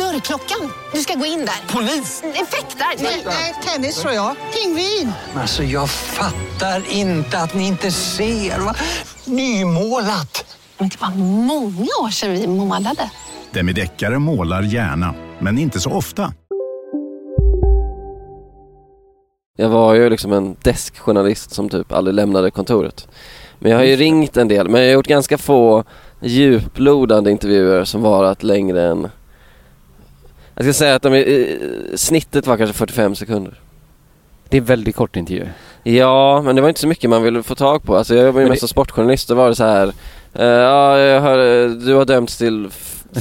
Dörrklockan. Du ska gå in där. Polis? Effektar? Nej, tennis tror jag. Pingvin. Alltså jag fattar inte att ni inte ser. Va? Nymålat. Men det var många år sedan vi målade. Demideckare målar gärna, men inte så ofta. Jag var ju liksom en deskjournalist som typ aldrig lämnade kontoret. Men jag har ju ringt en del, men jag har gjort ganska få djuplodande intervjuer som varat längre än... Jag ska säga att de är, eh, snittet var kanske 45 sekunder. Det är väldigt kort intervju. Ja, men det var inte så mycket man ville få tag på. Alltså jag var ju mest det- som sportjournalist. Då var det så här. eh, ja, jag hör, eh, du har dömts till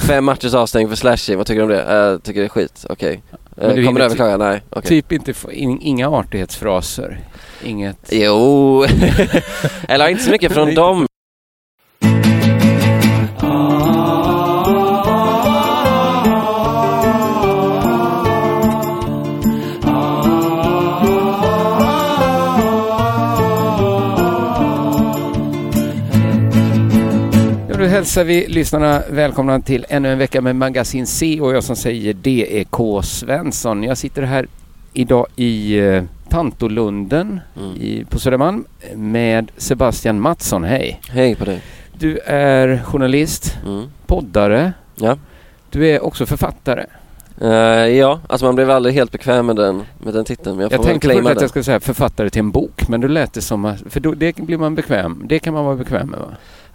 fem matchers avstängning för slashing. Vad tycker du om det? Jag tycker det är skit. Okej. Uh, du kommer du överklaga? Nej. Okej. Typ inte, in, inga artighetsfraser. Inget... Jo, eller inte så mycket från dem. Hälsar vi lyssnarna välkomna till ännu en vecka med Magasin C och jag som säger det är K. Svensson. Jag sitter här idag i eh, Tantolunden Mm. i, på Södermalm med Sebastian Mattsson. Hej! Hej på dig. Du är journalist, Mm. poddare, Ja. du är också författare. Eh, ja, alltså man blev aldrig helt bekväm med den, med den titeln. Men jag, Jag, tänkte först att jag skulle säga författare till en bok, men då lät det som att, för då, det blir man bekväm, det kan man vara bekväm med va?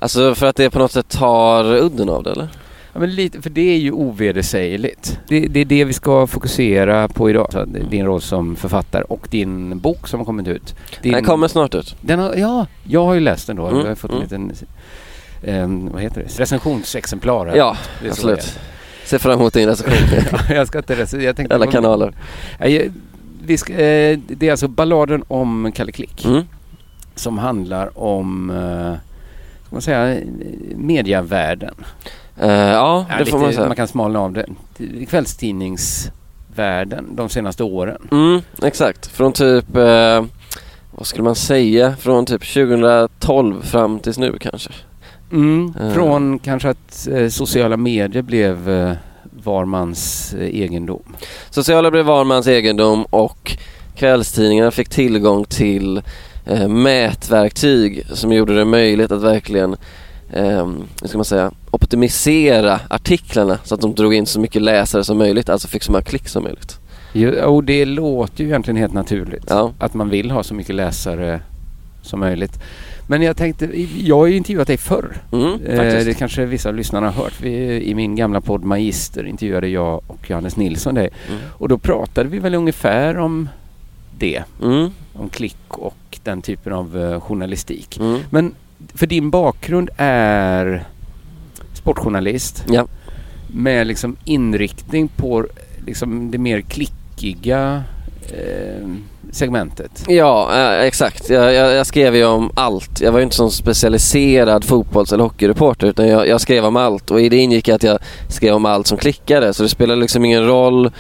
Alltså för att det på något sätt tar udden av det eller? Ja, men lite, för det är ju ovedersägligt. Det, det är det vi ska fokusera på idag. Så din roll som författare och din bok som har kommit ut. Din, Den kommer snart ut. den har, ja, jag har ju läst den då. Mm, Jag har fått en mm. liten eh, vad heter det? recensionsexemplar. här. Ja, Det absolut. Ser fram emot din recension. är. jag ska inte recensera. Alla kanaler. Ja, jag- vi ska, eh, det är alltså balladen om Kalle Klick Mm. som handlar om eh, man säga, mediavärlden. Eh, ja, Ja, det får man säga. man kan smalna av det. Kvällstidningsvärlden de senaste åren. Mm, exakt. Från typ, eh, vad skulle man säga, från typ 2012 fram tills nu kanske. Mm. Eh. Från kanske att eh, sociala medier blev eh, var mans eh, egendom. Sociala blev var mans egendom och kvällstidningarna fick tillgång till eh, mätverktyg som gjorde det möjligt att verkligen eh, hur ska man säga, optimisera artiklarna så att de drog in så mycket läsare som möjligt, alltså fick så många klick som möjligt. Jo, och det låter ju egentligen helt naturligt. Ja. Att man vill ha så mycket läsare som möjligt. Men jag tänkte, jag har ju intervjuat dig förr. Mm, Eh, det kanske vissa av lyssnarna har hört. Vi, I min gamla podd Magister intervjuade jag och Johannes Nilsson dig. Mm. Och då pratade vi väl ungefär om det. Mm, Om klick och den typen av eh, journalistik. mm. Men för din bakgrund är sportjournalist Ja. med liksom inriktning på liksom det mer klickiga eh, segmentet. Ja, eh, exakt. Jag, jag, jag skrev ju om allt. Jag var ju inte sån specialiserad fotbolls eller hockeyreporter utan jag, jag skrev om allt och i det ingick att jag skrev om allt som klickade så det spelade liksom ingen roll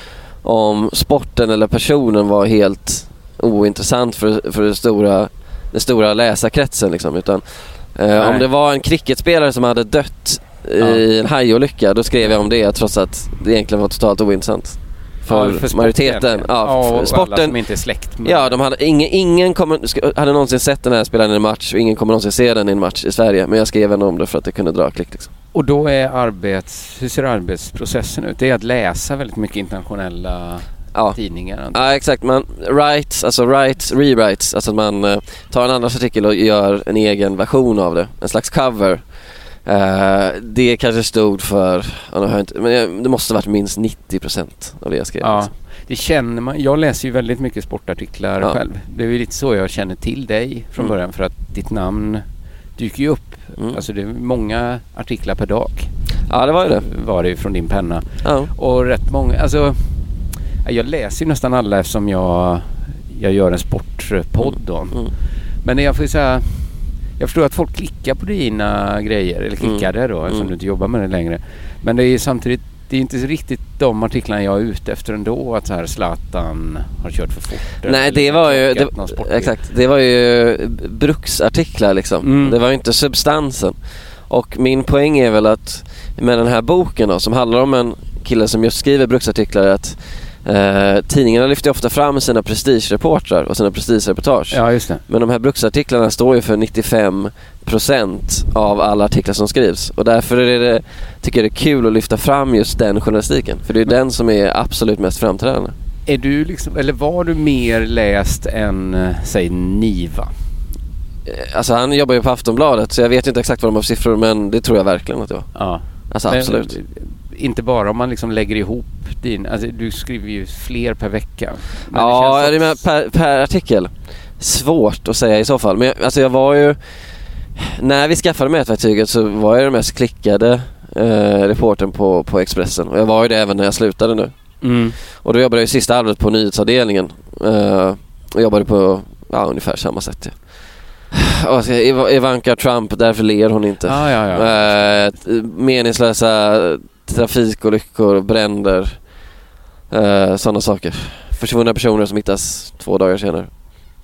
om sporten eller personen var helt ointressant för, för det stora, den stora läsarkretsen liksom utan eh, om det var en cricketspelare som hade dött Ja. i en hajolycka då skrev jag om det trots att det egentligen var totalt ointressant. För, sport majoriteten. egentligen. Ja, och för alla sporten. som inte är släkt med. Ja, de hade, ingen, ingen kommer, hade någonsin sett den här spelaren i en match och ingen kommer någonsin se den i en match i Sverige. Men jag skrev ändå om det för att det kunde dra klick liksom. Och då är arbets... Hur ser arbetsprocessen ut? Det är att läsa väldigt mycket internationella Ja. tidningar. Ja exakt, man writes, alltså writes, rewrites, alltså att man eh, tar en annans artikel och gör en egen version av det. En slags cover. Eh, det kanske stod för, ja, nu har jag inte, men det måste varit minst 90% av det jag skrev. Ja, liksom. det känner man. Jag läser ju väldigt mycket sportartiklar Ja. själv. Det är ju lite så jag känner till dig från Mm. början för att ditt namn dyker ju upp. Mm. Alltså det är många artiklar per dag ja, det var ju det. var det ju från din penna. Ja. Och rätt många, alltså jag läser ju nästan alla eftersom jag, jag gör en sportpodd då. Mm. Men jag får säga, jag förstår att folk klickar på dina grejer, eller klickade då eftersom Mm. du inte jobbar med det längre. Men det är ju samtidigt, det är inte riktigt de artiklarna jag är ute efter ändå. Att så här Zlatan har kört för fort. Nej, det var ju, det, exakt, det var ju bruksartiklar liksom. Mm. Det var ju inte substansen. Och min poäng är väl att med den här boken då, som handlar om en kille som just skriver bruksartiklar, att eh, tidningarna lyfter ofta fram sina prestigereportrar och sina prestigereportage. Ja, just det. Men de här bruksartiklarna står ju för 95% av alla artiklar som skrivs. Och därför är det, tycker jag det är kul att lyfta fram just den journalistiken. För det är den som är absolut mest framträdande. Är du liksom, eller var du mer läst än, eh, säg Niva? Eh, Alltså han jobbar ju på Aftonbladet så jag vet inte exakt vad de har för siffror men det tror jag verkligen att det var. Ja. Alltså Men, absolut. eh, Inte bara om man liksom lägger ihop din... Alltså du skriver ju fler per vecka. Men Ja, känns det med också- per, per artikel. Svårt att säga i så fall. Men jag, alltså jag var ju... När vi skaffade mätverktyget så var jag den mest klickade eh, reportern på, på Expressen. Och jag var ju det även när jag slutade nu. Mm. Och då jobbade jag i sista halvåret på nyhetsavdelningen. Eh, och jobbade på ja, ungefär samma sätt. Ja. Och Ivanka Trump, därför ler hon inte. Ja, ja, ja. Eh, meningslösa trafikolyckor, bränder, eh, sådana saker. Försvunna personer som hittas två dagar senare.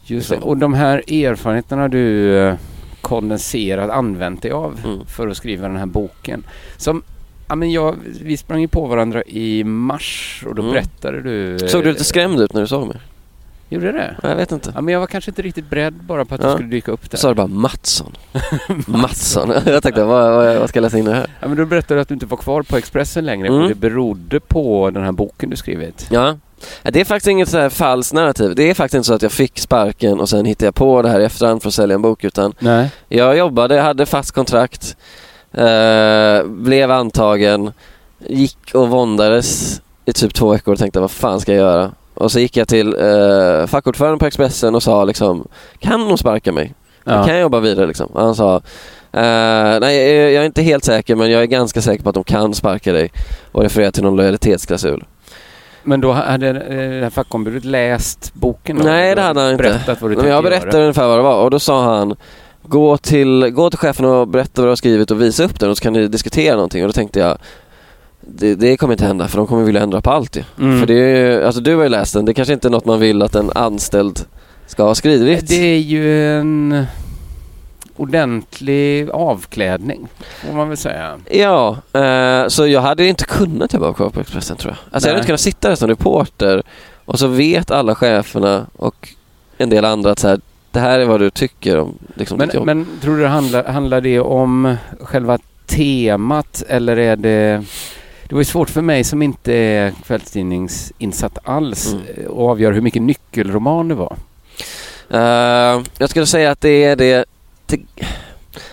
Just det. Och de här erfarenheterna du eh, kondenserat använt dig av Mm. för att skriva den här boken. Som, ja, men jag, vi sprang ju på varandra i mars och då Mm. berättade du... eh, Såg du lite skrämd ut när du såg mig? Gjorde det? Jag vet inte. Ja, men jag var kanske inte riktigt beredd bara på att Ja. du skulle dyka upp där. Så sa du bara Mattsson. Mattsson. jag tänkte, vad, vad, vad ska jag läsa in det här? Ja, men då berättade du att du inte var kvar på Expressen längre Mm. det berodde på den här boken du skrivit. Ja. Det är faktiskt inget så här falskt narrativ. Det är faktiskt inte så att jag fick sparken och sen hittade jag på det här i efterhand för att sälja en bok. Utan Nej. jag jobbade, hade fast kontrakt, eh, blev antagen, gick och våndades i typ två veckor och tänkte vad fan ska jag göra? Och så gick jag till eh, fackordföranden på Expressen och sa liksom, kan de sparka mig? Ja. Kan jag jobba vidare liksom? Och han sa, eh, nej jag är inte helt säker men jag är ganska säker på att de kan sparka dig och referera till någon lojalitetsklausul. Men då hade eh, det här fackombudet läst boken då? Nej det hade han inte. Berättat vad du Men tänkte jag berättade göra? ungefär vad det var och då sa han Gå till, gå till chefen och berätta vad du har skrivit och visa upp den och så kan ni diskutera någonting och då tänkte jag det, det kommer inte hända för de kommer vilja ändra på allt. Mm. För det är ju, alltså du har ju läst den, det kanske inte är något man vill att en anställd ska ha skrivit. Det är ju en ordentlig avklädning, får man väl säga. Ja, eh, så jag hade inte kunnat jobba kvar på Expressen tror jag. Alltså jag hade Nej. inte kunnat sitta där som reporter och så vet alla cheferna och en del andra att så här, det här är vad du tycker om liksom, ditt Men, jobb. men tror du det handlar, handlar det om själva temat eller är det... Det var ju svårt för mig som inte är kvällstidningsinsatt alls Mm. att avgöra hur mycket nyckelroman det var. Eh, jag skulle säga att det är det...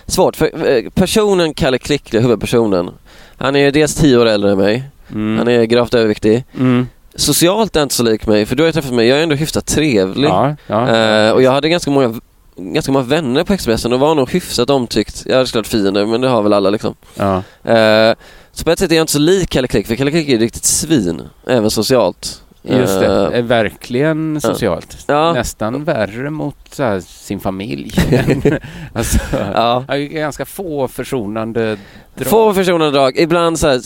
svårt, för eh, personen Kalle Klick, huvudpersonen, han är ju dels tio år äldre än mig. Mm. Han är gravt överviktig. Mm. Socialt är han inte så lik mig, för du har ju träffat mig. Jag är ändå hyfsat trevlig. Ja, ja. Eh, och jag hade ganska många, ganska många vänner på Expressen och var nog hyfsat omtyckt. Jag hade såklart fiender, men det har väl alla liksom. ja. Eh, så på ett sätt är jag inte så lik Kalle Klick, för Kalle Klick är ett riktigt svin, även socialt. Just det, Eh, är verkligen socialt. Ja. Nästan värre mot här, sin familj. alltså, ja. ganska få försonande drag. Få försonande drag, ibland så här,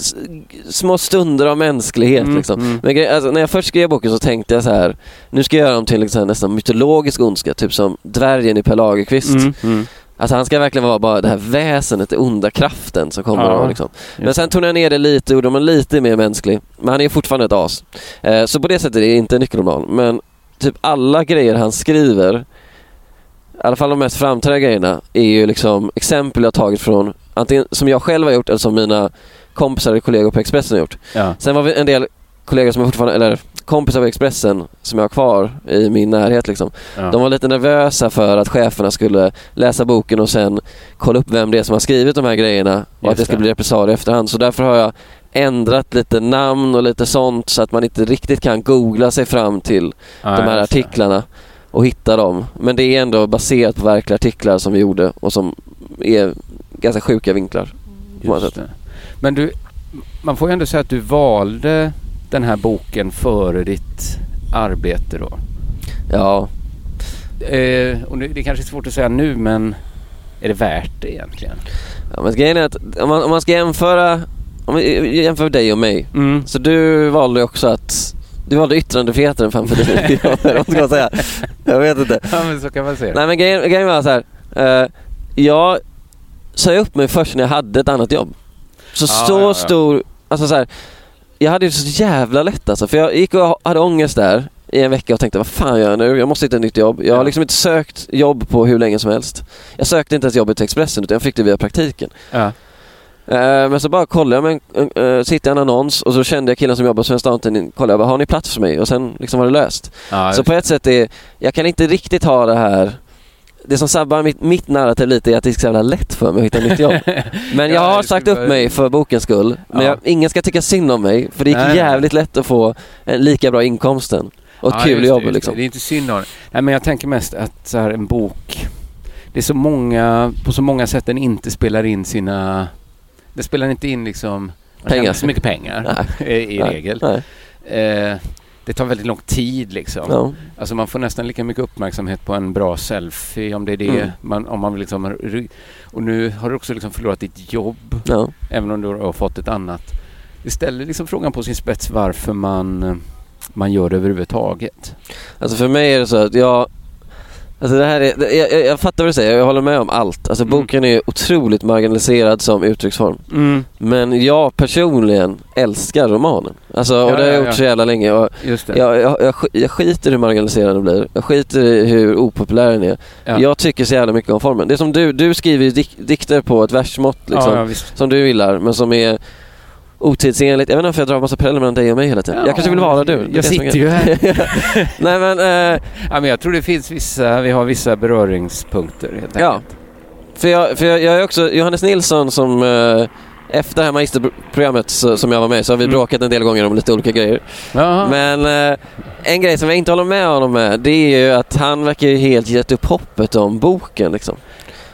små stunder av mänsklighet Mm, liksom. mm. Men alltså, när jag först skrev boken så tänkte jag så här, nu ska jag göra dem till liksom, nästan mytologisk ondska, typ som dvärgen i Per Lagerkvist. Mm, mm. Alltså han ska verkligen vara bara det här väsenet, den onda kraften som kommer Ja, och liksom. Men sen tog jag ner det lite och gjorde honom lite mer mänsklig. Men han är fortfarande ett as. Eh, så på det sättet är det inte en nyckelroman. Men typ alla grejer han skriver, i alla fall de mest framträdande grejerna, är ju liksom exempel jag tagit från antingen som jag själv har gjort eller som mina kompisar eller kollegor på Expressen har gjort. Ja. Sen var vi en del kollegor som jag fortfarande, eller kompisar på Expressen som jag har kvar i min närhet liksom. Ja. De var lite nervösa för att cheferna skulle läsa boken och sen kolla upp vem det är som har skrivit de här grejerna och Just att det skulle det. bli repressalier i efterhand. Så därför har jag ändrat lite namn och lite sånt så att man inte riktigt kan googla sig fram till Ja, de här artiklarna och hitta dem. Men det är ändå baserat på verkliga artiklar som vi gjorde och som är ganska sjuka vinklar. Men du, man får ju ändå säga att du valde den här boken före ditt arbete då. Ja, Eh, och nu, det kanske är svårt att säga nu men är det värt det egentligen? ja men grejen är att om man, om man ska jämföra, om vi jämför dig och mig. Mm. Så du valde också att du valde yttrandefriheten framför dig. Vad ska man säga? Jag vet inte. Ja men så kan man säga. Nej men grejen, grejen var så här. Eh, jag sa upp mig först när jag hade ett annat jobb. Så Ja, så ja, ja. stor, alltså så här. Jag hade det så jävla lätt alltså. För jag gick och hade ångest där i en vecka och tänkte vad fan gör jag nu? Jag måste hitta ett nytt jobb. Jag har liksom inte sökt jobb på hur länge som helst. Jag sökte inte ens jobbet till Expressen utan jag fick det via praktiken. Ja. Eh, Men så bara kollade jag, men, uh, sitter en annons och så kände jag killen som jobbar på Svenska Damtidningen, kollade jag bara, har ni plats för mig? Och sen liksom var det löst. Ja, Så på ett sätt är, jag kan inte riktigt ha det här det som sabbar mitt, mitt narrativ lite är att det är så jävla lätt för mig att hitta nytt jobb. Men jag Ja, har sagt upp mig för bokens skull. Men Ja. jag, ingen ska tycka synd om mig för det gick Nej, nej. jävligt lätt att få en lika bra inkomsten och ett Ja, kul just jobb just det. liksom. Det är inte synd om. Nej men jag tänker mest att så här, en bok, det är så många, på så många sätt den inte spelar in sina, den spelar inte in liksom Pengar. så mycket pengar i, i Nej, regel. Nej. Eh, det tar väldigt lång tid liksom. Ja. Alltså man får nästan lika mycket uppmärksamhet på en bra selfie om det är det Mm. man, om man vill liksom, och nu har du också liksom förlorat ditt jobb Ja. även om du har fått ett annat. Det ställer liksom frågan på sin spets varför man, man gör det överhuvudtaget. Alltså för mig är det så att jag Alltså det här är, jag, jag, jag fattar vad du säger, jag håller med om allt. Alltså Mm. boken är otroligt marginaliserad som uttrycksform. Men jag personligen älskar romanen. Alltså, och Ja, det har jag ja, gjort ja. så jävla länge. Och jag, jag, jag, sk- jag skiter hur marginaliserad den blir. Jag skiter i hur opopulär den är. Ja. Jag tycker så jävla mycket om formen. Det är som du, du skriver dik, dikter på ett versmått liksom. Som du gillar, men som är otidsenligt. Jag vet inte varför jag drar massa paralleller mellan dig och mig hela tiden. jag kanske vill vara du. Jag sitter ju här. Nej men, eh, ja, men jag tror det finns vissa, vi har vissa beröringspunkter helt Ja. enkelt. för jag, för jag, jag är också, Johannes Nilsson som eh, efter det här magisterprogrammet så, som jag var med i så har vi Mm. bråkat en del gånger om lite olika grejer. Jaha. Men eh, en grej som jag inte håller med honom med det är ju att han verkar ju helt gett upp hoppet om boken liksom.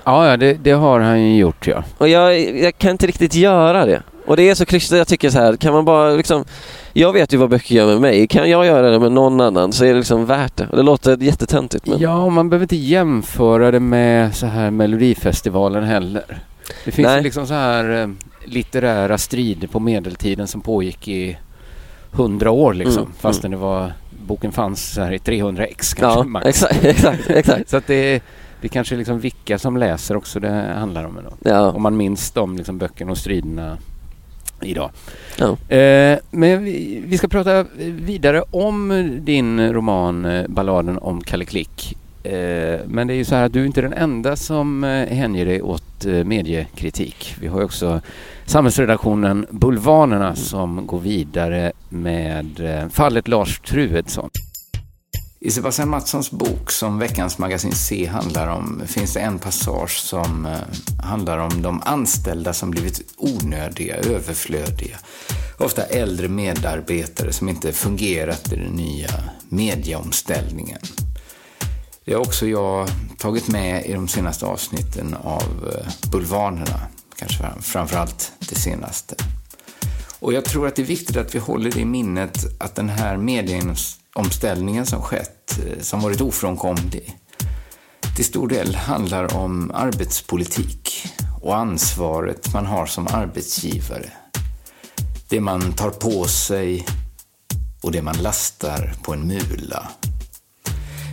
Ja, ja det, det har han ju gjort ja. Och jag, jag kan inte riktigt göra det. Och det är så krystat, jag tycker så här, kan man bara liksom Jag vet ju vad böcker gör med mig. Kan jag göra det med någon annan så är det liksom värt det. Och det låter jättetöntigt men... Ja, man behöver inte jämföra det med så här Melodifestivalen heller. Det finns Nej. liksom så här eh, litterära strider på medeltiden som pågick i hundra år liksom. Mm, Fastän det var, boken fanns så här i 300 ex kanske Ja, max. exakt, exakt, exakt. Så att det, det kanske är liksom vilka som läser också det handlar om. Ändå. Ja, Om man minns de liksom böckerna och striderna idag. ja. Eh, men vi, vi ska prata vidare om din roman eh, Balladen om Kalle Klick. Eh, men det är ju så här att du är inte den enda som eh, hänger dig åt eh, mediekritik. Vi har ju också samhällsredaktionen Bulvanerna som går vidare med fallet Lars Truedsson. I Sebastian Mattssons bok som veckans magasin C handlar om finns det en passage som eh, handlar om de anställda som blivit onödiga, överflödiga. Ofta äldre medarbetare som inte fungerat i den nya medieomställningen. Det har också jag tagit med i de senaste avsnitten av eh, Bulvanerna, kanske framförallt det senaste. Och jag tror att det är viktigt att vi håller det i minnet att den här medieomställningen som skett, eh, som varit ofrånkomlig, till stor del handlar om arbetspolitik och ansvaret man har som arbetsgivare. Det man tar på sig och det man lastar på en mula.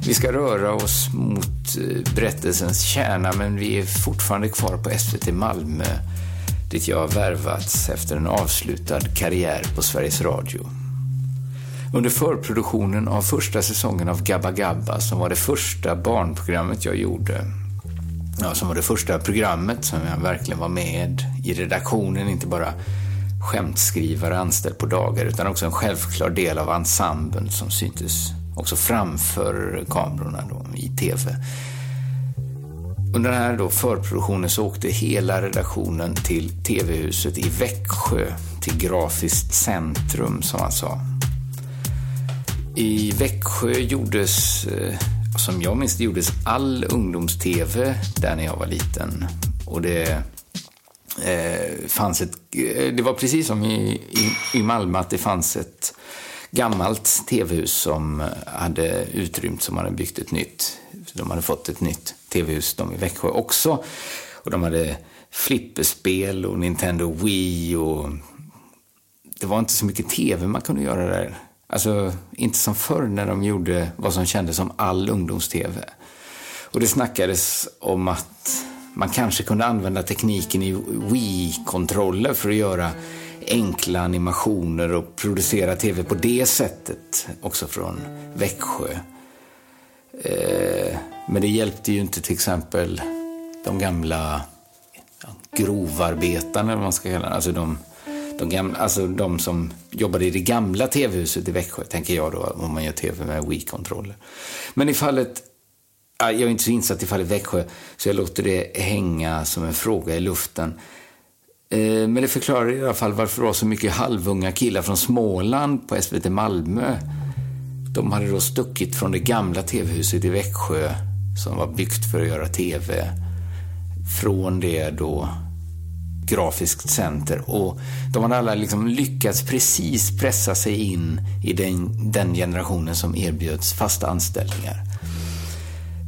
Vi ska röra oss mot eh, berättelsens kärna men vi är fortfarande kvar på SVT Malmö dit jag har värvats efter en avslutad karriär på Sveriges Radio. Under förproduktionen av första säsongen av Gabba Gabba som var det första barnprogrammet jag gjorde ja, som var det första programmet som jag verkligen var med i redaktionen, inte bara skämtskrivare anställd på dagar utan också en självklar del av ensemblen som syntes också framför kamerorna då, i tv. Under den här då förproduktionen så åkte hela redaktionen till TV-huset i Växjö, till Grafiskt centrum som man sa. I Växjö gjordes, eh, som jag minns det, gjordes all ungdoms-TV där när jag var liten. Och det eh, fanns ett, eh, det var precis som i, i, i Malmö att det fanns ett gammalt tv-hus som hade utrymt, som hade byggt ett nytt. De hade fått ett nytt tv-hus, de i Växjö också. Och de hade flipperspel och Nintendo Wii och det var inte så mycket tv man kunde göra där. Alltså, inte som förr när de gjorde vad som kändes som all ungdoms-tv. Och det snackades om att man kanske kunde använda tekniken i Wii-kontroller för att göra enkla animationer och producera tv på det sättet, också från Växjö. Eh, men det hjälpte ju inte till exempel de gamla grovarbetarna, eller vad man ska kalla det. Alltså de, de, gamla, alltså de som jobbade i det gamla tv-huset i Växjö, tänker jag då, om man gör tv med Wii-kontroller. Men i fallet, jag är inte så insatt i fallet Växjö, så jag låter det hänga som en fråga i luften. Eh, men det förklarar i alla fall varför det var så mycket halvunga killar från Småland på SVT Malmö. De hade då stuckit från det gamla tv-huset i Växjö som var byggt för att göra tv. Från det då grafiskt center. Och de hade alla liksom lyckats precis pressa sig in i den, den generationen som erbjöds fasta anställningar.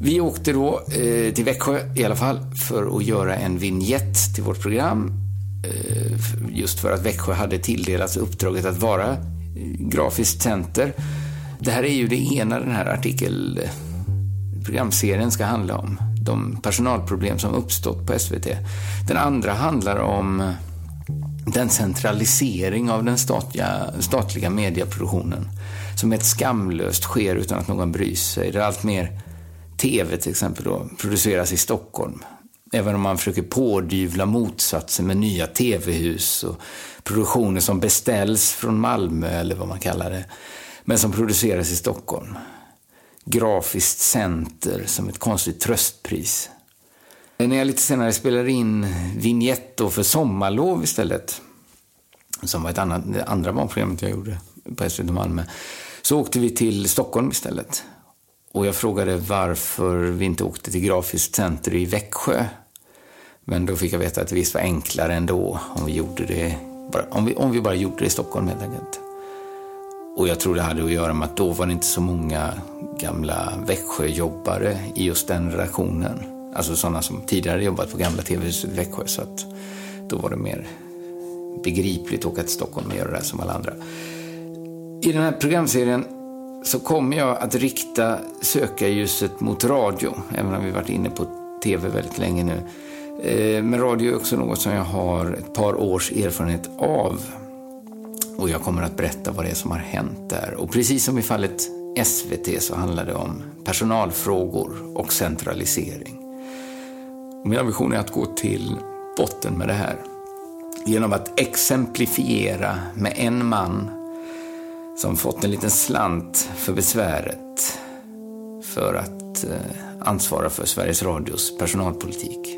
Vi åkte då eh, till Växjö i alla fall för att göra en vignett till vårt program. Eh, just för att Växjö hade tilldelats uppdraget att vara eh, grafiskt center. Det här är ju det ena den här artikel eh, programserien ska handla om. De personalproblem som uppstått på SVT. Den andra handlar om eh, den centralisering av den statliga, statliga medieproduktionen som ett skamlöst sker utan att någon bryr sig. Där allt mer TV till exempel då, produceras i Stockholm. Även om man försöker pådyvla motsatsen med nya TV-hus och produktioner som beställs från Malmö eller vad man kallar det, men som produceras i Stockholm. Grafiskt center som ett konstigt tröstpris. När jag lite senare spelade in vignett för Sommarlov istället, som var ett annat, det andra barnprogrammet jag gjorde på SVT Malmö, så åkte vi till Stockholm istället. Och jag frågade varför vi inte åkte till Grafiskt center i Växjö. Men då fick jag veta att det visst var enklare ändå om vi gjorde det, om vi, om vi bara gjorde det i Stockholm helt enkelt. Och jag tror det hade att göra med att då var det inte så många gamla Växjöjobbare i just den redaktionen. Alltså sådana som tidigare jobbat på gamla TV-huset i Växjö. Så att då var det mer begripligt att åka till Stockholm och göra det som alla andra. I den här programserien så kommer jag att rikta sökarljuset mot radio, även om vi varit inne på TV väldigt länge nu. Eh, men radio är också något som jag har ett par års erfarenhet av. Och jag kommer att berätta vad det är som har hänt där. Och precis som i fallet SVT så handlar det om personalfrågor och centralisering. Och min ambition är att gå till botten med det här genom att exemplifiera med en man som fått en liten slant för besväret för att eh, ansvara för Sveriges Radios personalpolitik.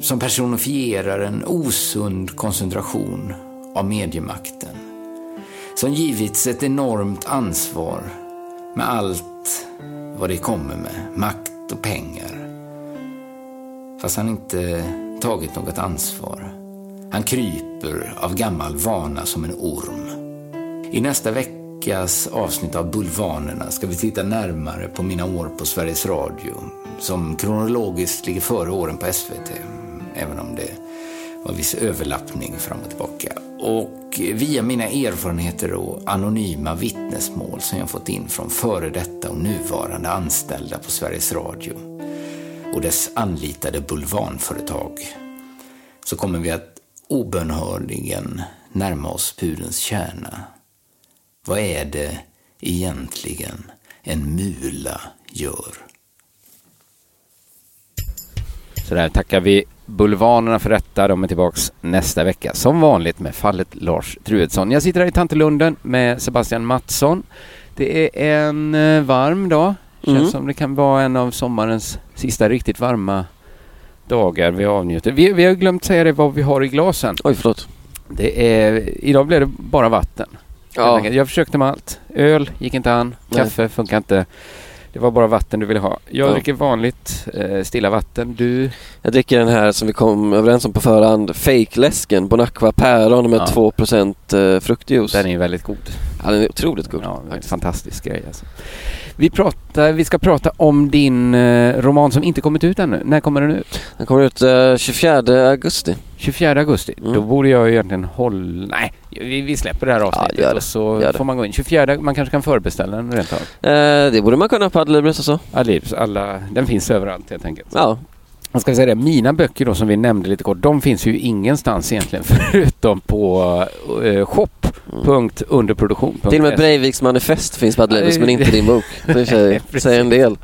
Som personifierar en osund koncentration av mediemakten. Som givits ett enormt ansvar med allt vad det kommer med, makt och pengar. Fast han inte tagit något ansvar. Han kryper av gammal vana som en orm. I nästa veckas avsnitt av Bulvanerna ska vi titta närmare på mina år på Sveriges Radio, som kronologiskt ligger före åren på SVT, även om det var viss överlappning fram och tillbaka. Och via mina erfarenheter och anonyma vittnesmål som jag fått in från före detta och nuvarande anställda på Sveriges Radio och dess anlitade bulvanföretag så kommer vi att obönhörligen närma oss pudens kärna. Vad är det egentligen en mula gör? Så där tackar vi Bulvanerna för detta. De är tillbaks nästa vecka som vanligt med fallet Lars Truedsson. Jag sitter här i Tantelunden med Sebastian Mattsson. Det är en eh, varm dag. Känns Mm. som det kan vara en av sommarens sista riktigt varma dagar vi avnjuter. Vi, vi har glömt säga det vad vi har i glasen. Oj, förlåt. Det är, idag blev det bara vatten. Ja. Jag försökte med allt. Öl gick inte an. Nej. Kaffe funkar inte. Det var bara vatten du ville ha. Jag Ja. dricker vanligt eh, stilla vatten. Du? jag dricker den här som vi kom överens om på förhand. Fake-läsken Bonacqua päron med Ja. 2% eh, fruktjuice. Den är väldigt god. Ja, den är otroligt god. Ja, faktiskt. fantastisk grej alltså. Vi, pratar, vi ska prata om din eh, roman som inte kommit ut ännu. När kommer den ut? Den kommer ut eh, 24 augusti. 24 augusti. Mm. Då borde jag ju egentligen hålla... Nej, vi, vi släpper det här avsnittet gör det. och så får man gå in. 24, man kanske kan förbeställa den rent av. Eh, det borde man kunna på Adlibris och så. Adlibs, alla, den finns överallt helt enkelt. Ja, Man ska säga det, mina böcker då som vi nämnde lite kort, de finns ju ingenstans egentligen förutom på uh, shop.underproduktion. till och med Breiviks manifest finns på Adlibris men inte din bok. Det säger- säger en del.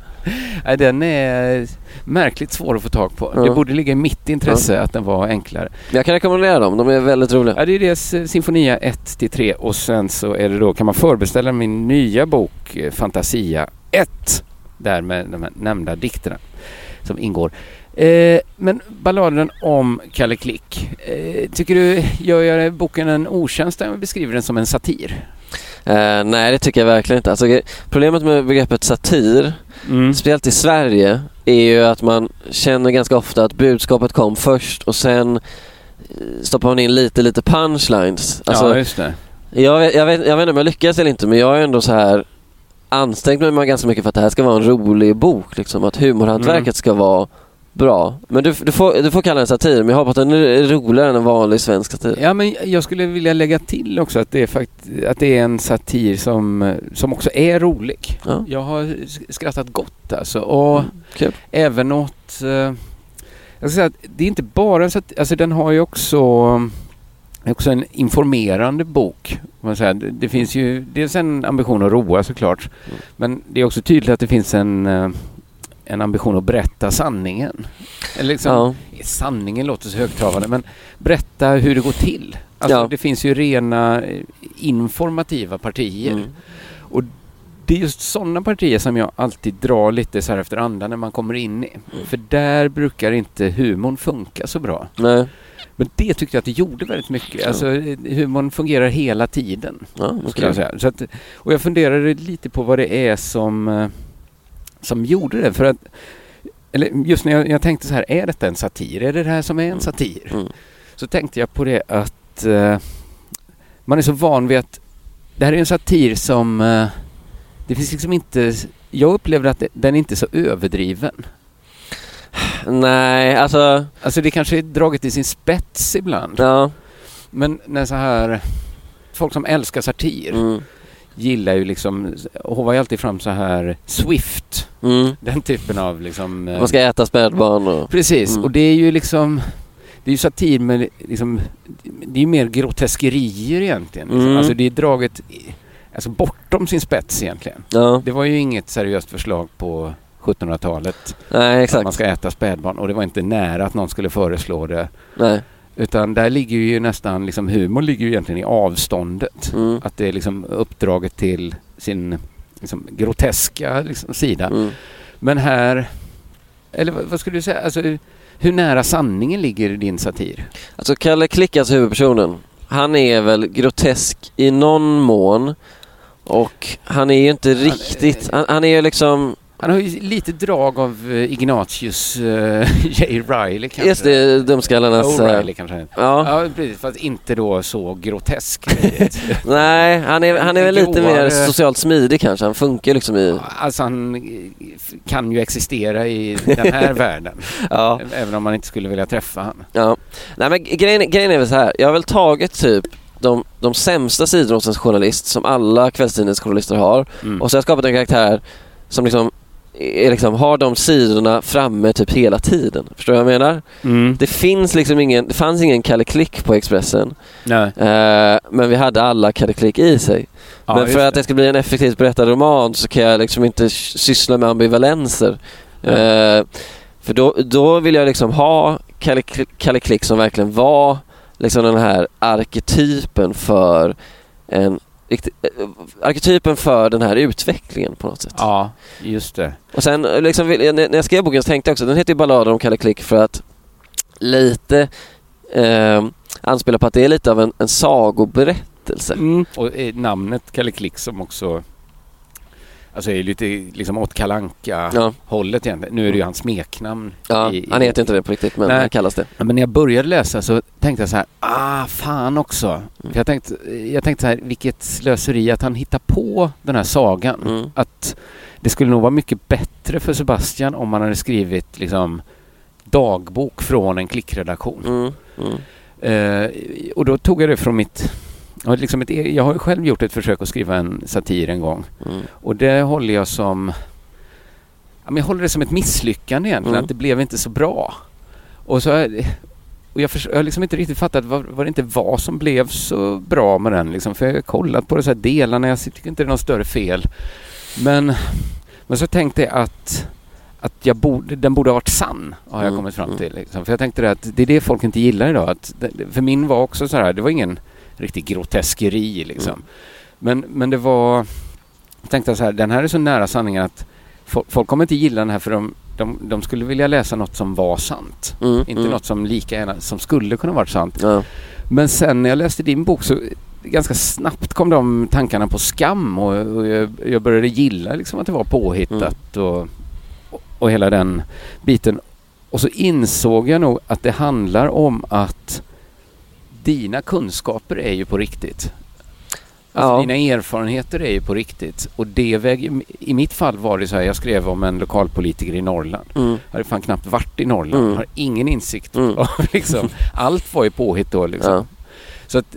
Nej, den är märkligt svår att få tag på. Ja. Det borde ligga i mitt intresse att den var enklare. Jag kan rekommendera dem, de är väldigt roliga. Ja, det är dels eh, Sinfonia 1 till 3 och sen så är det då, kan man förbeställa min nya bok eh, Fantasia 1. Där med de här nämnda dikterna som ingår. Eh, men balladen om Kalle Klick. Eh, tycker du, gör jag boken en otjänst när jag beskriver den som en satir? Eh, nej, det tycker jag verkligen inte. Alltså, problemet med begreppet satir, Mm. speciellt i Sverige, är ju att man känner ganska ofta att budskapet kom först och sen eh, stoppar man in lite, lite punchlines. Alltså, ja, just det. jag, vet- jag, vet, jag vet inte om jag lyckas eller inte, men jag är ändå så här ansträngt mig ganska mycket för att det här ska vara en rolig bok. Liksom, att humorhantverket Mm. ska vara bra. Men du, du, får, du får kalla den satir, men jag hoppas att den är roligare än en vanlig svensk satir. Ja, men jag skulle vilja lägga till också att det är, fakt- att det är en satir som, som också är rolig. Ja. Jag har sk- skrattat gott alltså. Och Mm, kul. även åt... Eh, jag ska säga att det är inte bara en satir, alltså den har ju också, också en informerande bok. kan Man säger. Det, det finns ju dels en ambition att roa såklart. Mm. Men det är också tydligt att det finns en, eh, en ambition att berätta sanningen. Eller liksom, Ja. Sanningen låter så högtravande men berätta hur det går till. Alltså, Ja. Det finns ju rena eh, informativa partier. Mm. Och det är just sådana partier som jag alltid drar lite så här efter andan när man kommer in i. Mm. För där brukar inte humorn funka så bra. Nej. Men det tyckte jag att det gjorde väldigt mycket. Ja. Alltså eh, humorn fungerar hela tiden. Ja, okej. jag säga. Så att, och jag funderade lite på vad det är som, eh, som gjorde det. För att, eller just när jag, jag tänkte så här, är detta en satir? Är det det här som är en satir? Mm. Så tänkte jag på det att eh, man är så van vid att det här är en satir som eh, det finns liksom inte jag upplever att det, den är inte är så överdriven. Nej, alltså... Alltså det kanske är draget i sin spets ibland. Ja. Men när så här folk som älskar satir Mm. Gillar ju liksom, hovar ju alltid fram så här Swift. Mm. Den typen av liksom... eh, Man ska äta spädbarn och... Precis, Mm. och det är ju liksom det är ju satir men liksom, det är ju mer groteskerier egentligen. Liksom. Mm. Alltså det är draget alltså bortom sin spets egentligen. Ja, Det var ju inget seriöst förslag på 1700-talet nej att man exakt. ska äta spädbarn och det var inte nära att någon skulle föreslå det. Nej. Utan där ligger ju nästan, liksom humor ligger ju egentligen i avståndet. Mm. Att det är liksom uppdraget till sin liksom, groteska liksom, sida. Mm. Men här, eller vad, skulle du säga, alltså, hur nära sanningen ligger din satir? Alltså Kalle Klick, alltså huvudpersonen, han är väl grotesk i någon mån och han är ju inte riktigt, han, han är ju liksom, Han har ju lite drag av eh, Ignatius uh, J. Riley kanske. just det, dumskallarnas... eh, O'Reilly kanske. Ja, Ja, precis. Fast inte då så grotesk. nej, han är, han är väl lite mer socialt smidig kanske, han funkar liksom i... alltså han eh, kan ju existera i den här världen. Ja, Även om man inte skulle vilja träffa han. ja. Nej men grejen, grejen är väl så här, jag har väl tagit typ de, de sämsta sidorna hos en journalist som alla kvällstidningsjournalister har Mm. och så har jag skapat en karaktär som liksom, är liksom har de sidorna framme typ hela tiden. Förstår du vad jag menar? Mm. Det finns liksom ingen, det fanns ingen Kalle Klick på Expressen. Eh, men vi hade alla Kalle Klick i sig. Ja, men för att det ska bli en effektivt berättad roman så kan jag liksom inte syssla med ambivalenser. Ja. Eh, För då, då vill jag liksom ha Kalle, Kalle Klick som verkligen var liksom den här arketypen för en riktigt- eh, arketypen för den här utvecklingen på något sätt. Ja, just det. Och sen eh, liksom, när jag skrev boken så tänkte jag också, den heter ju Balladen om Kalle Klick för att lite eh, anspela på att det är lite av en, en sagoberättelse. Mm. Och eh, namnet Kalle Klick som också Alltså är lite liksom åt kalanka Ja. hållet egentligen. Nu är det ju hans smeknamn. Ja, i- i- han heter inte det på riktigt men Nej. han kallas det. Men när jag började läsa så tänkte jag så här, ah fan också. För jag, tänkte, jag tänkte så här, vilket slöseri att han hittar på den här sagan. Mm. Att det skulle nog vara mycket bättre för Sebastian om han hade skrivit liksom dagbok från en klickredaktion. Mm. Mm. Eh, och då tog jag det från mitt... ja, Liksom ett, e- jag har ju själv gjort ett försök att skriva en satir en gång. Mm. Och det håller jag som... Ja, men jag håller det som ett misslyckande egentligen, Mm. att det blev inte så bra. Och så... Och jag, har liksom inte riktigt fattat vad, vad det inte var som blev så bra med den. Liksom. För jag har kollat på de så här delarna, jag tycker inte det är något större fel. Men, men så tänkte jag att, att jag borde, den borde ha varit sann, har jag Mm, kommit fram mm. till. Liksom. För jag tänkte det att det är det folk inte gillar idag. Att det, för min var också så här, det var ingen riktig groteskeri liksom. Mm. Men, men det var... Jag tänkte så här, den här är så nära sanningen att fo- folk kommer inte gilla den här för de, de, de skulle vilja läsa något som var sant. Mm. Inte mm. något som lika gärna, som skulle kunna vara sant. Ja. Men sen när jag läste din bok så ganska snabbt kom de tankarna på skam och, och jag, jag började gilla liksom att det var påhittat Mm. och, och, och hela den biten. Och så insåg jag nog att det handlar om att dina kunskaper är ju på riktigt. Alltså Ja. dina erfarenheter är ju på riktigt. Och det väger, I mitt fall var det så här, jag skrev om en lokalpolitiker i Norrland. Mm. Jag hade fan knappt varit i Norrland. Mm. Har ingen insikt. Mm. av liksom, allt var ju påhitt då liksom. Ja. Så att,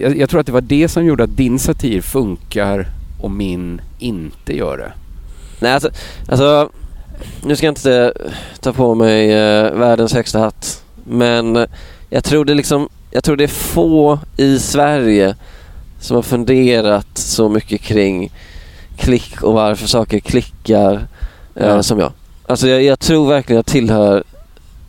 jag, jag tror att det var det som gjorde att din satir funkar och min inte gör det. Nej, alltså, alltså, nu ska jag inte ta på mig eh, världens högsta hatt. Men jag tror det liksom, jag tror det är få i Sverige som har funderat så mycket kring klick och varför saker klickar eh, Ja. som jag. Alltså jag, jag tror verkligen jag tillhör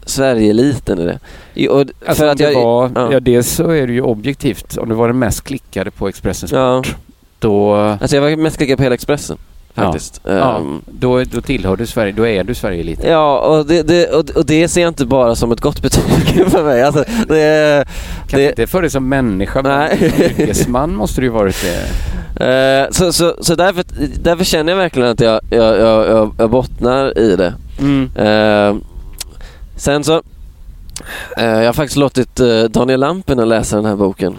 Sverige-eliten i det. I- Och, Alltså för att jag, var, ja. ja. dels så är det ju objektivt. Om du var den mest klickade på Expressen Ja. Sport, då, Alltså jag var mest klickad på hela Expressen faktiskt. ja, Ehm, då, då tillhör du Sverige, då är du Sverige-eliten. Ja, och det, det, och, och det ser jag inte bara som ett gott betyg för mig. Alltså, det, Kanske det, inte för dig som människa, men som yrkesman måste du ju varit det. eh, så så, så därför, därför känner jag verkligen att jag, jag, jag, jag, bottnar i det. Mm. Eh, sen så, eh, jag har faktiskt låtit eh, Daniel Lampinen läsa den här boken.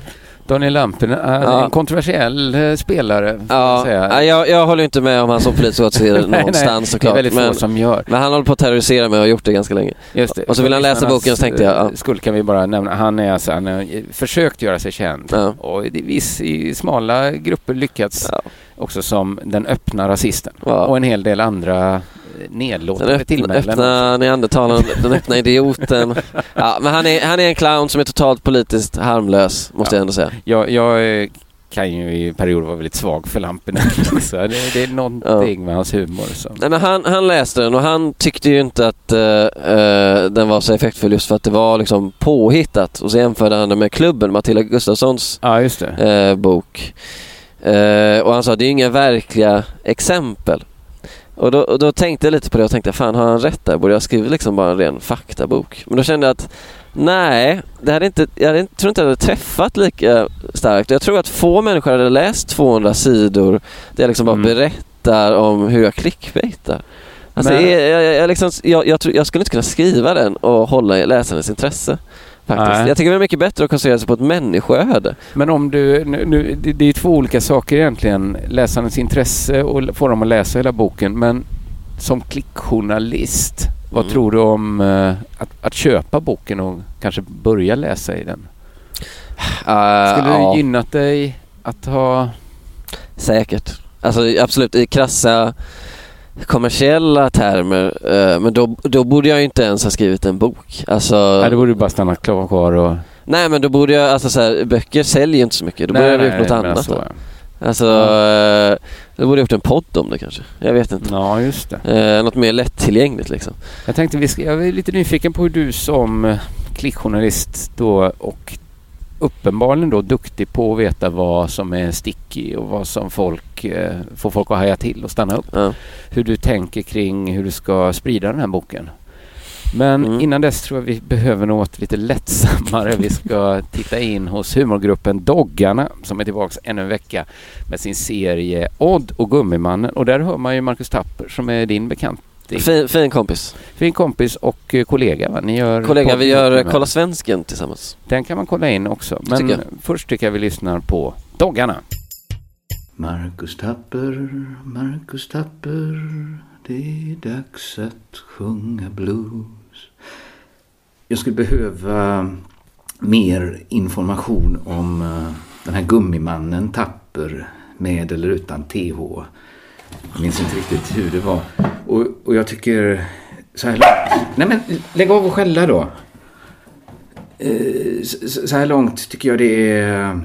Daniel Lampinen är Ja. en kontroversiell eh, spelare, Ja, jag säga. jag, jag håller inte med om hans politiska åsikter Nej, någonstans nej, såklart. Det är väldigt Men, få som gör. men han håller på att terrorisera mig och har gjort det ganska länge. Just det. Och så vill han läsa boken så tänkte jag, ja. eh, Skull kan vi bara nämna, han är alltså, han har försökt göra sig känd. Ja. Och i, viss, i smala grupper lyckats Ja. också som den öppna rasisten. Och en hel del andra eh, Den nedlåtande öppna, tillmälen. öppna neandertalaren, den öppna idioten. Ja, men han är, han är en clown som är totalt politiskt harmlös, måste Ja. jag ändå säga. Jag, jag eh, kan ju i perioder vara väldigt svag för Lampinen. Så det, det är någonting med hans humor som... Nej, men han, han läste den och han tyckte ju inte att eh, eh, den var så effektfull just för att det var liksom påhittat. Och så jämförde han det med Klubben, Matilda Gustafssons Ja, just det. eh, bok. Och han sa det är inga verkliga exempel. Och då, och då tänkte jag lite på det och tänkte fan har han rätt där? Borde jag skriva liksom bara en ren faktabok? Men då kände jag att nej, det hade inte, jag hade, inte- tror inte det hade träffat lika starkt. Jag tror att få människor hade läst 200 sidor där jag liksom bara Mm. berättar om hur jag clickbaitar. Alltså, Men- jag, jag, jag, liksom, jag, jag, jag skulle inte kunna skriva den och hålla i läsarens intresse. Faktiskt. Nej. Jag tycker det är mycket bättre att koncentrera sig på ett människoöde. Men om du, nu, nu, det, det är två olika saker egentligen. Läsarens intresse och få dem att läsa hela boken. Men som klickjournalist, vad Mm. tror du om eh, att, att köpa boken och kanske börja läsa i den? Uh, Skulle ja, det gynnat dig att ha... säkert. Alltså absolut i krassa kommersiella termer. eh, men då, då borde jag ju inte ens ha skrivit en bok. Alltså, Nej, då borde du bara stanna kvar och... nej men då borde jag, alltså så här, böcker säljer ju inte så mycket. Då borde jag ha gjort något annat. så, då. ja. Alltså, eh, du borde gjort en podd om det kanske. Jag vet inte. Ja, just det. Eh, något mer lättillgängligt liksom. Jag tänkte, jag är lite nyfiken på hur du som klickjournalist då och uppenbarligen då duktig på att veta vad som är sticky och vad som folk eh, får folk att haja till och stanna upp. Ja. Hur du tänker kring hur du ska sprida den här boken. Men Mm. innan dess tror jag vi behöver något lite lättsammare. Vi ska titta in hos humorgruppen Doggarna som är tillbaka ännu en vecka med sin serie Odd och Gummimannen. Och där hör man ju Marcus Tapper som är din bekant. Fin, fin kompis. Fin kompis och eh, kollega va? Ni gör Kollega, vi gör Kolla Svensken tillsammans. Den kan man kolla in också. Men Tycker först tycker jag vi lyssnar på Doggarna. Marcus Tapper, Marcus Tapper, det är dags att sjunga blues. Jag skulle behöva mer information om eh, den här gummimannen Tapper med eller utan TH. Jag minns inte riktigt hur det var. Och, och jag tycker så här långt... Nej men lägg av och skälla då. Eh, så, så här långt tycker jag det är...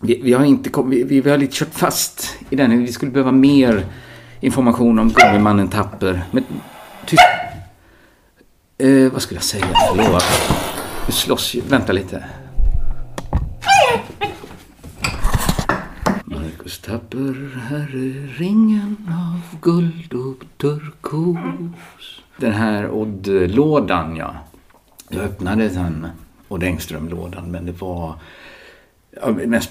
Vi, vi har inte kom, vi, vi har lite kört fast i den. Vi skulle behöva mer information om Gummimannen Tapper. Men tyst. Eh, vad skulle jag säga? Förlåt. Nu slåss ju. Vänta lite. Marcus Tapper, här är ringen av guld och turkos. Den här Odd-lådan, ja. Jag öppnade den Odd Engström-lådan, men det var ja, mest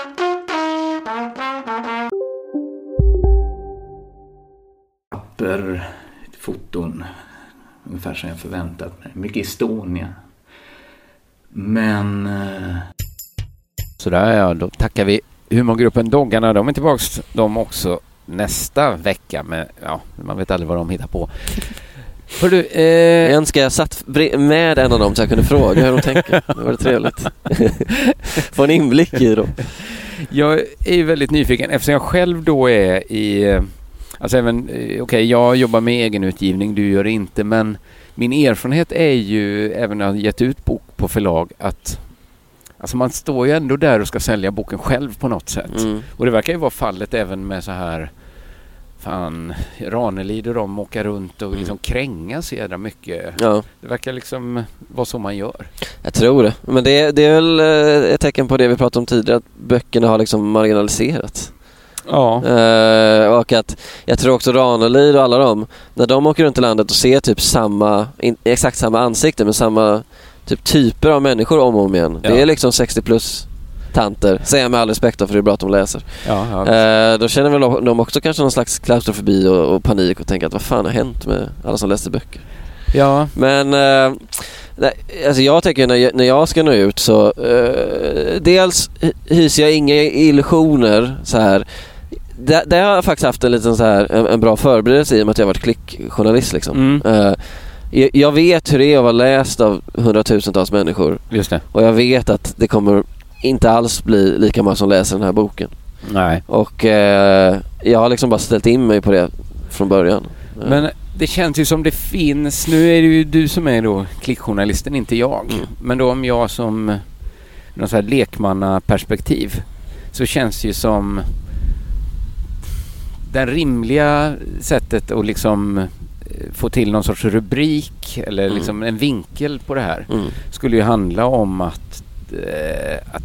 papper, foton. Ungefär som jag förväntat mig. Mycket Estonia. Men... eh, Sådär ja, då tackar vi humorgruppen Doggarna. De är tillbaks de också nästa vecka med, ja, man vet aldrig vad de hittar på. Hörru, eh, Jag önskar jag satt med en av dem så jag kunde fråga hur de tänker. Det var trevligt. Få en inblick i dem. Jag är väldigt nyfiken eftersom jag själv då är i... Alltså även, eh, okej jag jobbar med egenutgivning, du gör det inte men min erfarenhet är ju, även när jag gett ut bok på förlag, att Alltså man står ju ändå där och ska sälja boken själv på något sätt. Mm. Och det verkar ju vara fallet även med så här Fan, Ranelid och de åka runt och liksom kränga så jädra mycket. Ja. Det verkar liksom vara så man gör. Jag tror det. Men det, det är väl eh, ett tecken på det vi pratade om tidigare, att böckerna har liksom marginaliserats. Ja. Eh, och att jag tror också Ranelid och alla dem, när de åker runt i landet och ser typ samma, in, exakt samma ansikte med samma typ typer av människor om och om igen. Ja. Det är liksom 60 plus tanter, säger jag med all respekt då, för det är bra att de läser. Ja, ja. Eh, då känner väl de också kanske någon slags klaustrofobi och, och panik och tänker att vad fan har hänt med alla som läser böcker? Ja. Men eh, nej, alltså jag tänker när jag, när jag ska nå ut så eh, dels hy- hyser jag inga illusioner så här. Där, där har jag faktiskt haft en liten så här, en, en bra förberedelse i och med att jag har varit klickjournalist liksom. Mm. Eh, jag, jag vet hur det är att vara läst av hundratusentals människor. Just det. Och jag vet att det kommer inte alls bli lika många som läser den här boken. Nej. Och eh, jag har liksom bara ställt in mig på det från början. Eh, Men det känns ju som det finns, nu är det ju du som är då klickjournalisten, inte jag. Mm. Men då om jag som någon så här lekmannaperspektiv så känns det ju som det rimliga sättet att liksom eh, få till någon sorts rubrik eller Mm. liksom en vinkel på det här Mm. skulle ju handla om att, eh, att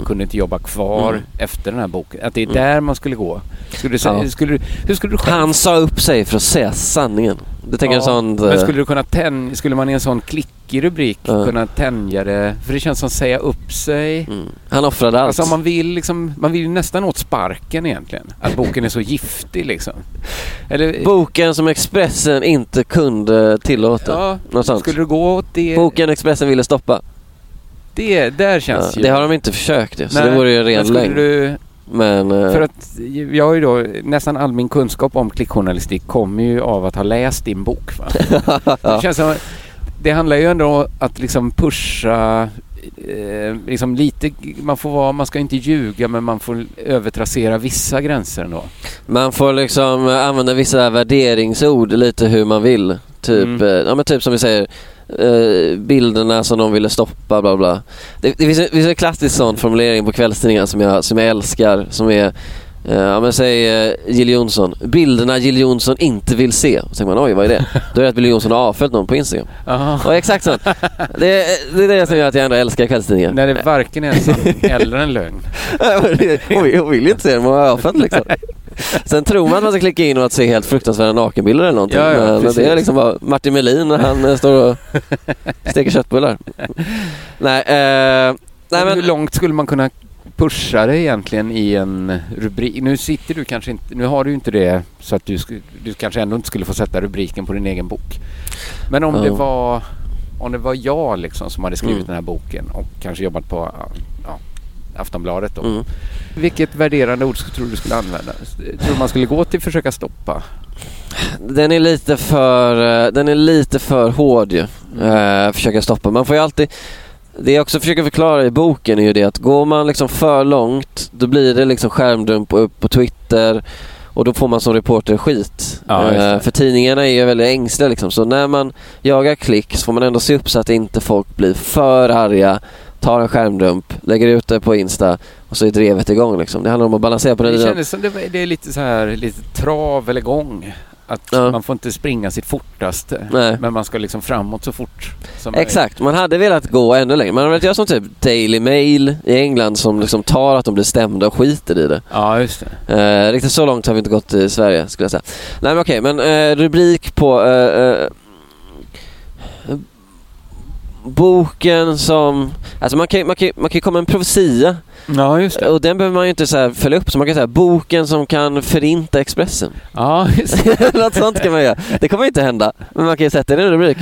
du kunde inte jobba kvar Mm. efter den här boken. Att det är Mm. där man skulle gå. Skulle du, säga, Ja. skulle, du- hur skulle du. Han sa upp sig för att säga sanningen. Det tänker jag sånt... Men eh, skulle du kunna tänja, skulle man i en sån klickig rubrik Ja. kunna tänja det? För det känns som säga upp sig. Mm. Han offrade allt. Alltså man vill liksom, man vill ju nästan åt sparken egentligen. Att boken är så giftig liksom. Eller, Boken som Expressen inte kunde tillåta. Ja, skulle du gå åt det? Boken Expressen ville stoppa. Det, där Ja, känns ju... det har de inte försökt ju, så Nej, det vore ju ren lögn. Du, Men... eh, för att jag har ju då, nästan all min kunskap om klickjournalistik kommer ju av att ha läst din bok. Va? Det känns som, det handlar ju ändå om att liksom pusha eh, liksom lite, man får vara, man ska inte ljuga men man får övertrassera vissa gränser ändå. Man får liksom använda vissa värderingsord lite hur man vill. Typ, Mm. eh, ja, men typ som vi säger, eh, bilderna som de ville stoppa bla bla. Det, det finns, en- det finns en klassisk sån formulering på kvällstidningar som jag, som jag älskar som är eh, ja men säg uh, Jill Johnson. Bilderna Jill Johnson inte vill se. Så tänker man oj vad är det? Då är det att Jill Johnson har avföljt någon på Instagram. Aha. Och exakt så. Det, är- det är det som gör att jag ändå älskar kvällstidningar. När det varken är en sanning eller en lögn. hon, vill, hon vill inte se dem, hon har avföljt liksom. Sen tror man att man ska klicka in och att se helt fruktansvärda nakenbilder eller någonting. Ja, ja, men precis. det är liksom bara Martin Melin när han eh, står och steker köttbullar. Nej, eh, nej men hur långt skulle man kunna pusha det egentligen i en rubrik? Nu sitter du kanske inte, nu har du inte det så att du, du kanske ändå inte skulle få sätta rubriken på din egen bok. Men om Ja. det var om det var jag liksom som hade skrivit Mm. den här boken och kanske jobbat på Aftonbladet då. Mm. Vilket värderande ord tror du skulle använda? Tror du man skulle gå till försöka stoppa? den är lite för, eh, den är lite för hård ju. Eh, försöka stoppa. Man får ju alltid det jag också försöker förklara i boken är ju det att går man liksom för långt då blir det liksom skärmdump upp på Twitter och då får man som reporter skit. Ja. Eh, för tidningarna är ju väldigt ängsliga liksom. Så när man jagar klick så får man ändå se upp så att inte folk blir för arga, tar en skärmdump, lägger ut det på Insta och så är drevet igång liksom. Det handlar om att balansera på den Det kändes som det, det är lite så här, lite trav eller gång. Att Ja. man får inte springa sitt fortaste. Nej. Men man ska liksom framåt så fort som Exakt, man hade velat gå ännu längre. Man hade velat göra som typ Daily Mail i England som liksom tar att de blir stämda och skiter i det. Ja, just det. Eh, riktigt så långt har vi inte gått i Sverige skulle jag säga. Nej men okej, men eh, rubrik på eh, eh, boken som... Alltså man kan, man kan, man kan komma med en profetia Ja, just det. och den behöver man ju inte så följa upp. Så man kan säga boken som kan förinta Expressen. Ja, just det. Något sånt kan man göra. Det kommer inte hända. Men man kan ju sätta det i en rubrik.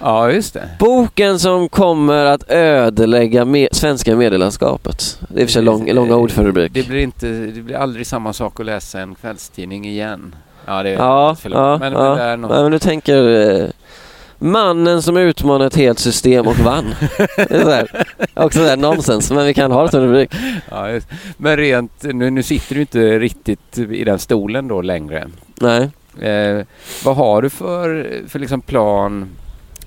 Ja, just det. Boken som kommer att ödelägga me- svenska medielandskapet. Det är i och för sig lång, långa ord för rubrik. Det blir, inte, det blir aldrig samma sak att läsa en kvällstidning igen. Ja, det är Ja, ja. Men, ja. men det är något... ja, men du tänker eh, mannen som utmanade ett helt system och vann. det är så här, också så här nonsens, men vi kan ha det som rubrik. Ja, just. Men rent, nu, nu sitter du inte riktigt i den stolen då längre. Nej. Eh, vad har du för, för liksom plan?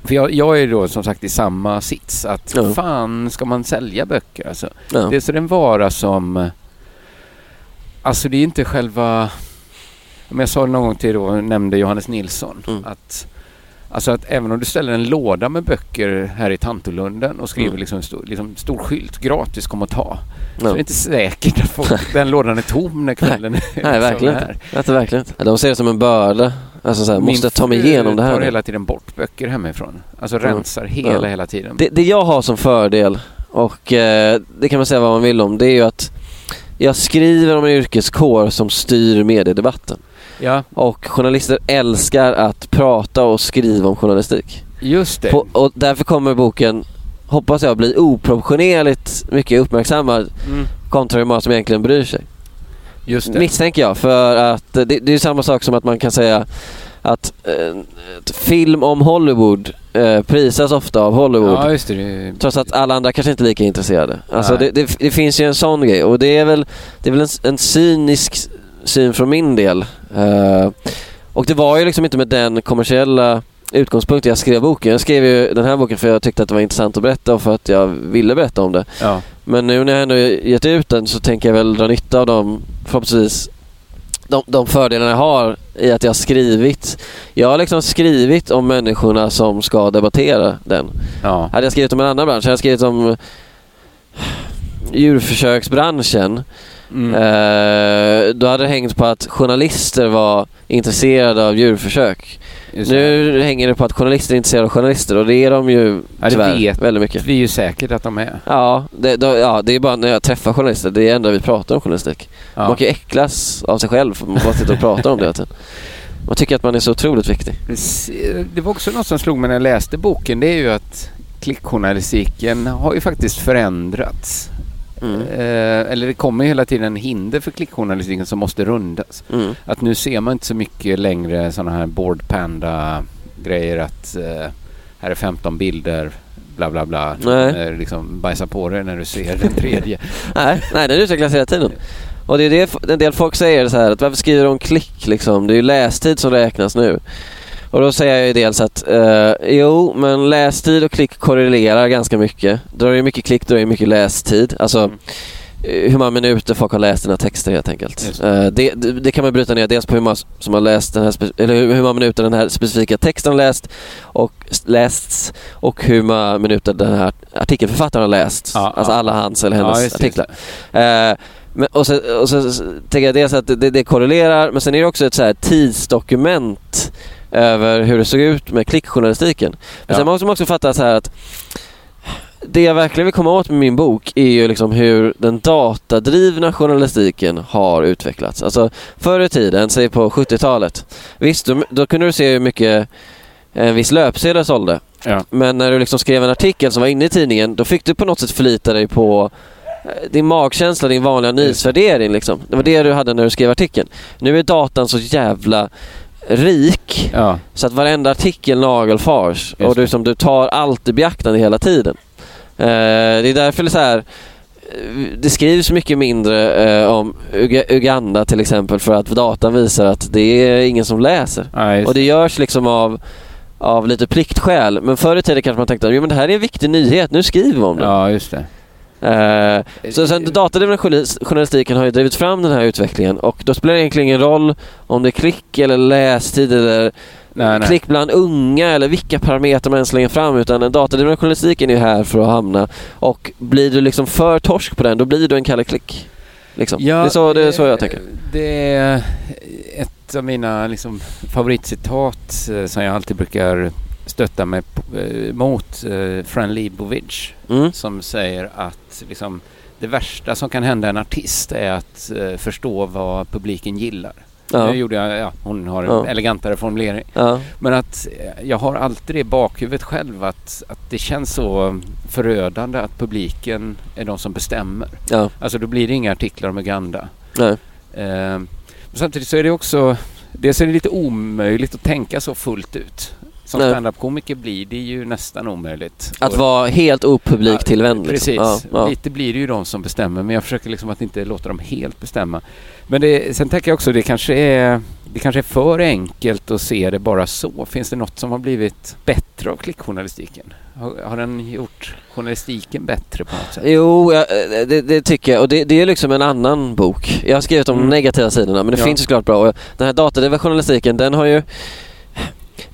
För jag, jag är då som sagt i samma sits. Att Ja. fan ska man sälja böcker? Alltså, Ja. Det är så en vara som... Alltså det är inte själva... Om jag sa någon gång till då, nämnde Johannes Nilsson. Mm. Att, alltså att även om du ställer en låda med böcker här i Tantolunden och skriver Mm. liksom, stor, liksom stor skylt, gratis kom och ta. Så Ja. är det inte säkert att folk, den lådan är tom när kvällen är liksom Nej, verkligen här. inte. Verkligen inte. De ser det som en börda. Alltså så här, Min måste jag ta mig igenom det här tar nu? hela tiden bort böcker hemifrån. Alltså Mm. rensar hela, Ja. hela tiden. Det, det jag har som fördel, och eh, det kan man säga vad man vill om, det är ju att jag skriver om en yrkeskår som styr mediedebatten. Ja, Och journalister älskar att prata och skriva om journalistik. just det. På, och därför kommer boken, hoppas jag, bli oproportionerligt mycket uppmärksammad Mm. kontra hur många som egentligen bryr sig. Just det. Misstänker jag, för att eh, det, det är samma sak som att man kan säga att eh, film om Hollywood eh, prisas ofta av Hollywood. Ja, just det. Trots att alla andra kanske inte är lika intresserade. Alltså det, det, det finns ju en sån grej och det är väl, det är väl en, en cynisk syn från min del. Eh, och det var ju liksom inte med den kommersiella utgångspunkten jag skrev boken. Jag skrev ju den här boken för jag tyckte att det var intressant att berätta och för att jag ville berätta om det. Ja. Men nu när jag ändå gett ut den så tänker jag väl dra nytta av dem förhoppningsvis de, de fördelarna jag har i att jag har skrivit. Jag har liksom skrivit om människorna som ska debattera den. Ja. Hade jag skrivit om en annan bransch, hade jag skrivit om djurförsöksbranschen eh, då hade det hängt på att journalister var intresserade av djurförsök. Just Nu hänger det på att journalister är intresserade av journalister och det är de ju Ja, det tyvärr vet väldigt mycket. vi ju säkert att de är. Ja det, då, ja, det är bara när jag träffar journalister, det är det enda vi pratar om journalistik. Ja. Man kan ju äcklas av sig själv för man bara sitter och pratar om det hela tiden. Man tycker att man är så otroligt viktig. Det var också något som slog mig när jag läste boken. Det är ju att klickjournalistiken har ju faktiskt förändrats. Mm. Eh, eller det kommer hela tiden hinder för klickjournalistiken som måste rundas. Mm. Att nu ser man inte så mycket längre sådana här board panda grejer att eh, här är 15 bilder bla bla bla. Nej. Liksom bajsa på dig när du ser den tredje. Nej, nej den utvecklas hela tiden. Och det är det en del folk säger så här att varför skriver de klick liksom? Det är ju lästid som räknas nu. Och då säger jag ju dels att eh, jo, men lästid och klick korrelerar ganska mycket. Drar det mycket klick, drar det mycket lästid. Alltså eh, hur många minuter folk har läst dina texter helt enkelt. Eh, det, det, det kan man bryta ner dels på hur många som har läst den här, eller hur hur många minuter den här specifika texten har läst och lästs och hur många minuter den här artikelförfattaren har läst. Ja, alltså ja. alla hans eller Ja, hennes just det, just artiklar. Eh, men, och, så, och så tänker jag dels att det, det korrelerar men sen är det också ett så här tidsdokument över hur det såg ut med klickjournalistiken. Men Ja. sen måste man också fatta så här att det jag verkligen vill komma åt med min bok är ju liksom hur den datadrivna journalistiken har utvecklats. Alltså förr i tiden, säg på 70-talet, visst då, då kunde du se hur mycket en viss löpsedel sålde. Ja. Men när du liksom skrev en artikel som var inne i tidningen, då fick du på något sätt förlita dig på eh, din magkänsla, din vanliga nyhetsvärdering. Liksom. Det var det du hade när du skrev artikeln. Nu är datan så jävla rik Ja. så att varenda artikel nagelfars och du, som du tar allt i beaktande hela tiden. Eh, det är därför det är så här eh, det skrivs mycket mindre eh, om Uga- Uganda till exempel för att datan visar att det är ingen som läser. Just och det görs liksom av, av lite pliktskäl. Men förr i tiden kanske man tänkte att det här är en viktig nyhet, nu skriver vi om den. Ja, just det. Eh, så sen datadriven journalis- journalistiken har ju drivit fram den här utvecklingen och då spelar det egentligen ingen roll om det är klick eller lästid eller Nej, nej. klick bland unga eller vilka parametrar man än slänger fram utan den datadrivna journalistiken är ju här för att hamna och blir du liksom för torsk på den då blir du en Kalle Klick. Liksom. det, är så, det är så jag tänker. Det är ett av mina liksom, favoritcitat eh, som jag alltid brukar stötta mig eh, mot eh, Fran Libovic Mm. som säger att liksom, det värsta som kan hända en artist är att eh, förstå vad publiken gillar. Ja. Nu gjorde jag, ja, hon har en Ja. elegantare formulering. Ja. Men att eh, jag har alltid det i bakhuvudet själv att, att det känns så förödande att publiken är de som bestämmer. Ja. Alltså då blir det inga artiklar om Uganda. Nej. Eh, samtidigt så är det också, dels är det lite omöjligt att tänka så fullt ut. Som standup-komiker blir det ju nästan omöjligt. Att Och- vara helt opubliktillvänd. Precis. Liksom. Ja, ja. Lite blir det ju de som bestämmer men jag försöker liksom att inte låta dem helt bestämma. Men det, sen tänker jag också det kanske är det kanske är för enkelt att se det bara så. Finns det något som har blivit bättre av klickjournalistiken? Har, har den gjort journalistiken bättre på något sätt? Jo, ja, eh, det, det tycker jag. Och det, det är liksom en annan bok. Jag har skrivit om de Mm. negativa negativa sidorna men det Ja. finns ju såklart bra. Den här datadrivna journalistiken den har ju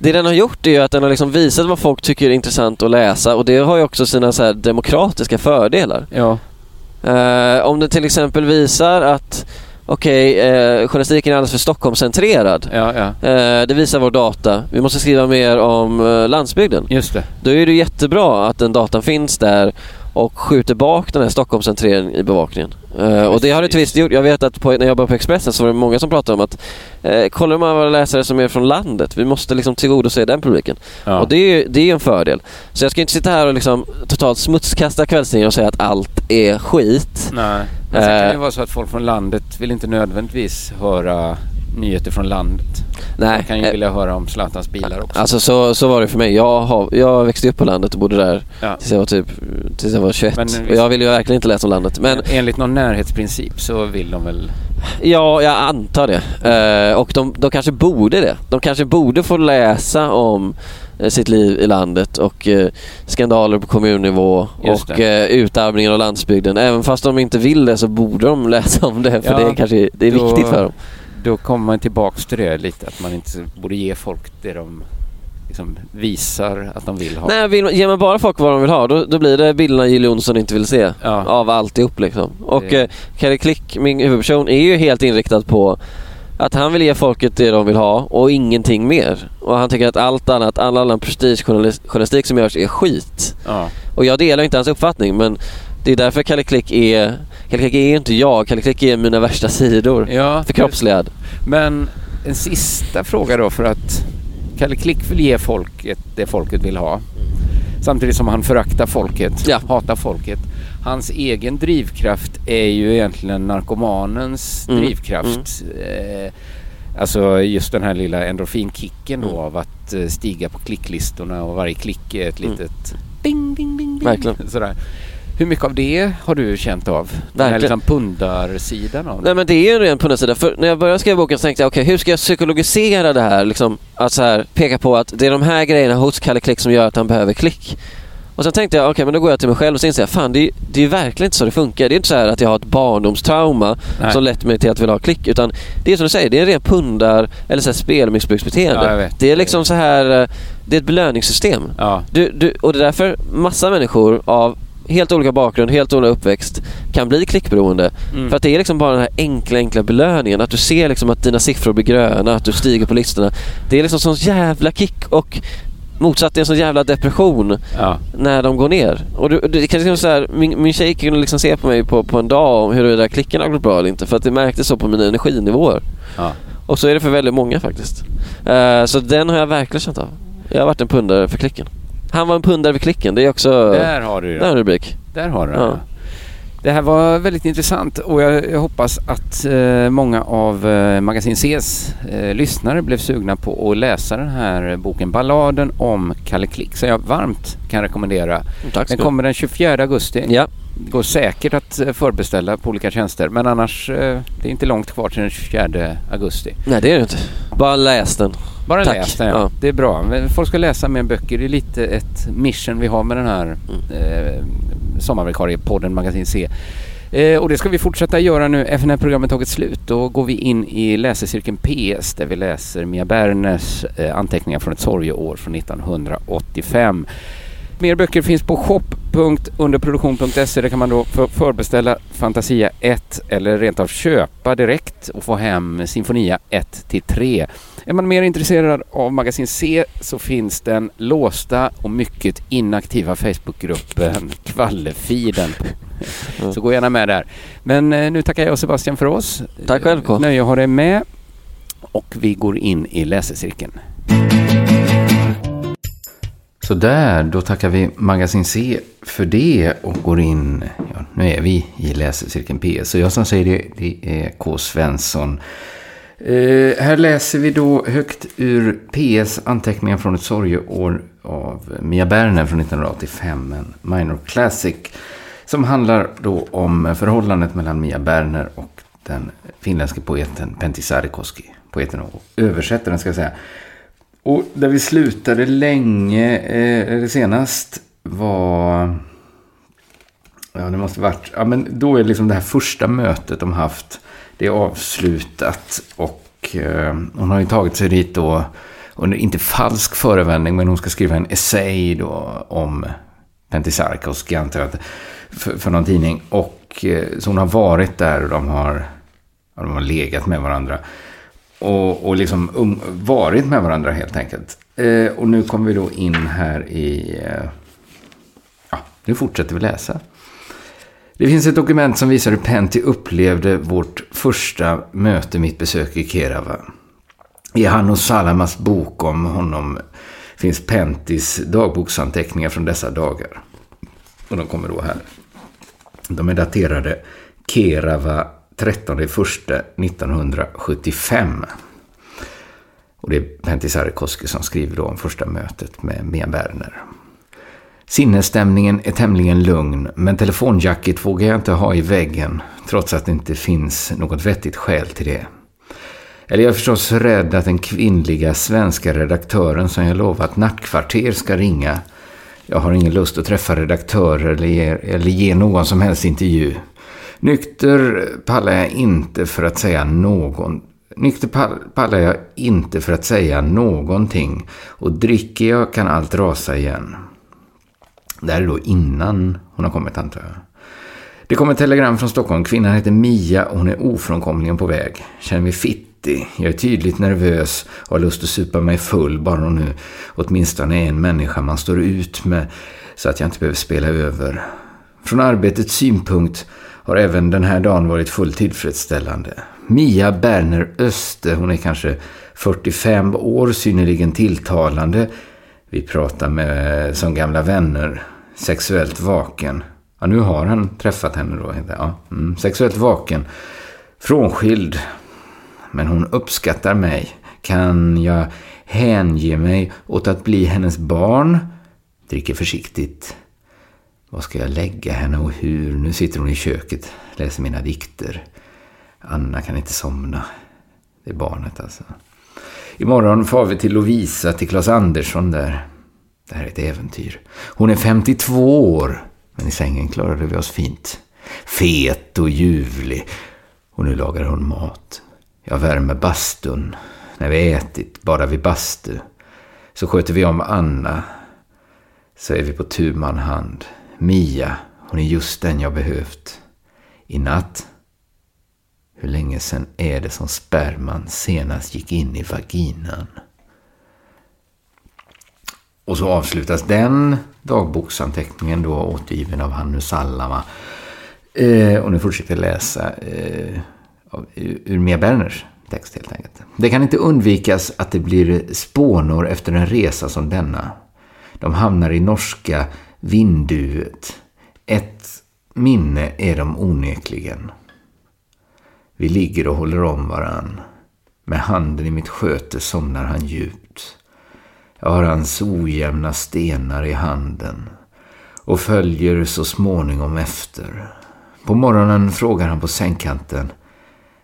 det den har gjort är ju att den har liksom visat vad folk tycker är intressant att läsa och det har ju också sina så demokratiska fördelar. Ja. Eh, om det till exempel visar att okej, eh, journalistiken är alldeles för Stockholmscentrerad. Ja, ja. Eh, det visar vår data. Vi måste skriva mer om eh, landsbygden. Just det. Då är det jättebra att den datan finns där och skjuter bak den här Stockholmscentreringen i bevakningen. Eh, och det har det till viss gjort. Jag vet att på, när jag jobbade på Expressen så var det många som pratade om att eh, kollar man våra läsare som är från landet, vi måste liksom tillgodose den publiken. Ja. Och det är ju det är en fördel. Så jag ska inte sitta här och liksom totalt smutskasta kvällstidningar och säga att allt är skit. Nej. Men sen kan det Eh. ju vara så att folk från landet vill inte nödvändigtvis höra nyheter från landet. Nej. De kan ju eh, vilja höra om Zlatans bilar också. Alltså så, så var det för mig. Jag, har, jag växte upp på landet och bodde där Ja. tills jag var typ tills jag var 21. Men och visst- jag ville ju verkligen inte läsa om landet. Men Enligt någon närhetsprincip så vill de väl... Ja, jag antar det. Eh, och de, de kanske borde det. De kanske borde få läsa om eh, sitt liv i landet och eh, skandaler på kommunnivå och eh, utarmningen av landsbygden. Även fast de inte vill det så borde de läsa om det för Ja, det är kanske det är viktigt för dem. Då kommer man tillbaks till det lite att man inte borde ge folk det de liksom visar att de vill ha. Nej, vill, ger man bara folk vad de vill ha då, då blir det bilderna Jill Johnson inte vill se Ja. av alltihop liksom. Och Det- eh, Kalle Klick, min huvudperson, är ju helt inriktad på att han vill ge folket det de vill ha och ingenting mer. Och han tycker att allt annat, all annan prestigejournalistik som görs är skit. Ja. Och jag delar inte hans uppfattning men det är därför Kalle Klick är... Kalle Klick är inte jag, Kalle Klick är mina värsta sidor. Ja, Förkroppsligad. Men en sista fråga då för att Kalle Klick vill ge folket det folket vill ha. Samtidigt som han föraktar folket, hatar folket. Hans egen drivkraft är ju egentligen narkomanens Mm. drivkraft. Eh, alltså just den här lilla endorfinkicken då Mm. av att eh, stiga på klicklistorna och varje klick är ett Mm. litet ding, ding, ding, ding. Verkligen. Sådär. Hur mycket av det har du känt av? Den här Verkligen. liksom pundarsidan av det? Nej men det är ju en ren pundarsida. För när jag började skriva boken så tänkte jag okej hur ska jag psykologisera det här? Liksom, att så här, peka på att det är de här grejerna hos Kalle Klick som gör att han behöver klick. Och sen tänkte jag okej men då går jag till mig själv och så inser jag fan det är, det är verkligen inte så det funkar. Det är inte så här att jag har ett barndomstrauma Nej. som lett mig till att vilja ha klick. Utan det är som du säger, det är en ren pundar eller så här spelmissbruksbeteende. Ja, det är liksom så här, eh, det är ett belöningssystem. Ja. Du, du, och det är därför massa människor av helt olika bakgrund, helt olika uppväxt kan bli klickberoende. Mm. För att det är liksom bara den här enkla, enkla belöningen. Att du ser liksom att dina siffror blir gröna, att du stiger på listorna. Det är liksom sån jävla kick och motsatt det är en sån jävla depression Ja. när de går ner. Och du, det kan liksom så här, min, min tjej kunde liksom se på mig på, på en dag om huruvida klicken har gått bra eller inte. För att det märktes så på mina energinivåer. Ja. Och så är det för väldigt många faktiskt. Eh, så den har jag verkligen känt av. Jag har varit en pundare för klicken. Han var en pundare för klicken. Det är också... Där har du Det är det. en rubrik. Där har du det. Ja. Det här var väldigt intressant och jag, jag hoppas att eh, många av eh, Magasin Cs eh, lyssnare blev sugna på att läsa den här boken Balladen om Kalle Klick som jag varmt kan rekommendera. Tack Den kommer den 24 augusti. Ja. Det går säkert att eh, förbeställa på olika tjänster men annars eh, det är inte långt kvar till den 24 augusti. Nej det är det inte. Bara läs den. Bara Tack. läs den ja. Ja. Det är bra. Folk ska läsa mer böcker. Det är lite ett mission vi har med den här eh, sommarvikariepodden Magasin C. Eh, och det ska vi fortsätta göra nu efter när programmet tagit slut. Då går vi in i läsecirkeln PS där vi läser Mia Berners eh, anteckningar från ett sorgeår från 1985. Mer böcker finns på shop.underproduktion.se. Där kan man då för förbeställa Fantasia 1 eller rent av köpa direkt och få hem Sinfonia 1 till 3. Är man mer intresserad av Magasin C så finns den låsta och mycket inaktiva Facebookgruppen Kvallefiden. Så gå gärna med där. Men eh, nu tackar jag Sebastian för oss. Tack själv K. Nöje att ha dig med. Och vi går in i läsecirkeln. Så där, då tackar vi Magasin C för det och går in, ja, nu är vi i läsecirkeln PS. Så jag som säger det, det är K. Svensson. Eh, här läser vi då högt ur PS anteckningar från ett sorgeår av Mia Berner från 1985, en minor classic. Som handlar då om förhållandet mellan Mia Berner och den finländske poeten Pentti Sarikoski. Poeten och översättaren ska jag säga. Och där vi slutade länge, eh, senast, var... Ja, det måste varit... Ja, men då är liksom det här första mötet de haft, det är avslutat. Och eh, hon har ju tagit sig dit då, under inte falsk förevändning, men hon ska skriva en essay då om Pentti jag antar att- för, för någon tidning. Och eh, så hon har varit där och de har, ja, de har legat med varandra. Och, och liksom um, varit med varandra helt enkelt. Eh, och nu kommer vi då in här i... Eh, ja, nu fortsätter vi läsa. Det finns ett dokument som visar hur Pentti upplevde vårt första möte, mitt besök i Kerava. I Hanno Salamas bok om honom finns Penttis dagboksanteckningar från dessa dagar. Och de kommer då här. De är daterade Kerava 13 1975. Och det är Pentti Sarikoski som skriver då om första mötet med Mia Berner. Sinnesstämningen är tämligen lugn, men telefonjacket vågar jag inte ha i väggen, trots att det inte finns något vettigt skäl till det. Eller jag är förstås rädd att den kvinnliga svenska redaktören som jag lovat nattkvarter ska ringa. Jag har ingen lust att träffa redaktörer eller ge, eller ge någon som helst intervju. Nykter pallar jag inte för att säga någon, Nykter pallar jag inte för att säga någonting och dricker jag kan allt rasa igen. Det här är då innan hon har kommit antar jag. Det kommer ett telegram från Stockholm. Kvinnan heter Mia och hon är ofrånkomligen på väg. Känner mig fittig. Jag är tydligt nervös och har lust att supa mig full bara hon nu åtminstone är en människa man står ut med så att jag inte behöver spela över. Från arbetets synpunkt har även den här dagen varit fullt tillfredsställande. Mia Berner Öste, hon är kanske 45 år, synnerligen tilltalande. Vi pratar med som gamla vänner, sexuellt vaken. Ja, nu har han träffat henne då. Ja, mm, sexuellt vaken, frånskild. Men hon uppskattar mig. Kan jag hänge mig åt att bli hennes barn? Dricker försiktigt. Var ska jag lägga henne och hur? Nu sitter hon i köket, läser mina dikter. Anna kan inte somna. Det är barnet alltså. Imorgon far vi till Lovisa, till Claes Andersson där. Det här är ett äventyr. Hon är 52 år, men i sängen klarade vi oss fint. Fet och ljuvlig. Och nu lagar hon mat. Jag värmer bastun. När vi ätit, bara vi bastu. Så sköter vi om Anna. Så är vi på tu man hand. Mia, hon är just den jag behövt. I natt hur länge sen är det som sperman senast gick in i vaginan? Och så avslutas den dagboksanteckningen då återgiven av Hannu Sallama. Eh, och nu fortsätter jag läsa eh, ur Mia Berners text helt enkelt. Det kan inte undvikas att det blir spånor efter en resa som denna. De hamnar i norska vinduet. Ett minne är de onekligen. Vi ligger och håller om varann. Med handen i mitt sköte somnar han djupt. Jag har hans ojämna stenar i handen och följer så småningom efter. På morgonen frågar han på sängkanten.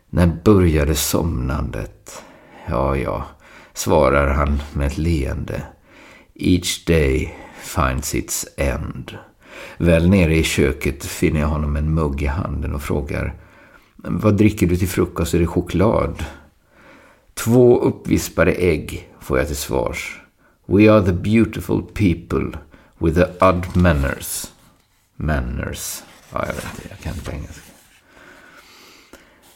När började somnandet? Ja, ja, svarar han med ett leende. Each day finds its end. Väl nere i köket finner jag honom en mugg i handen och frågar vad dricker du till frukost? Är det choklad? Två uppvispade ägg får jag till svars. We are the beautiful people with the odd manners. Manners. Ja, jag vet inte. Jag kan inte engelska.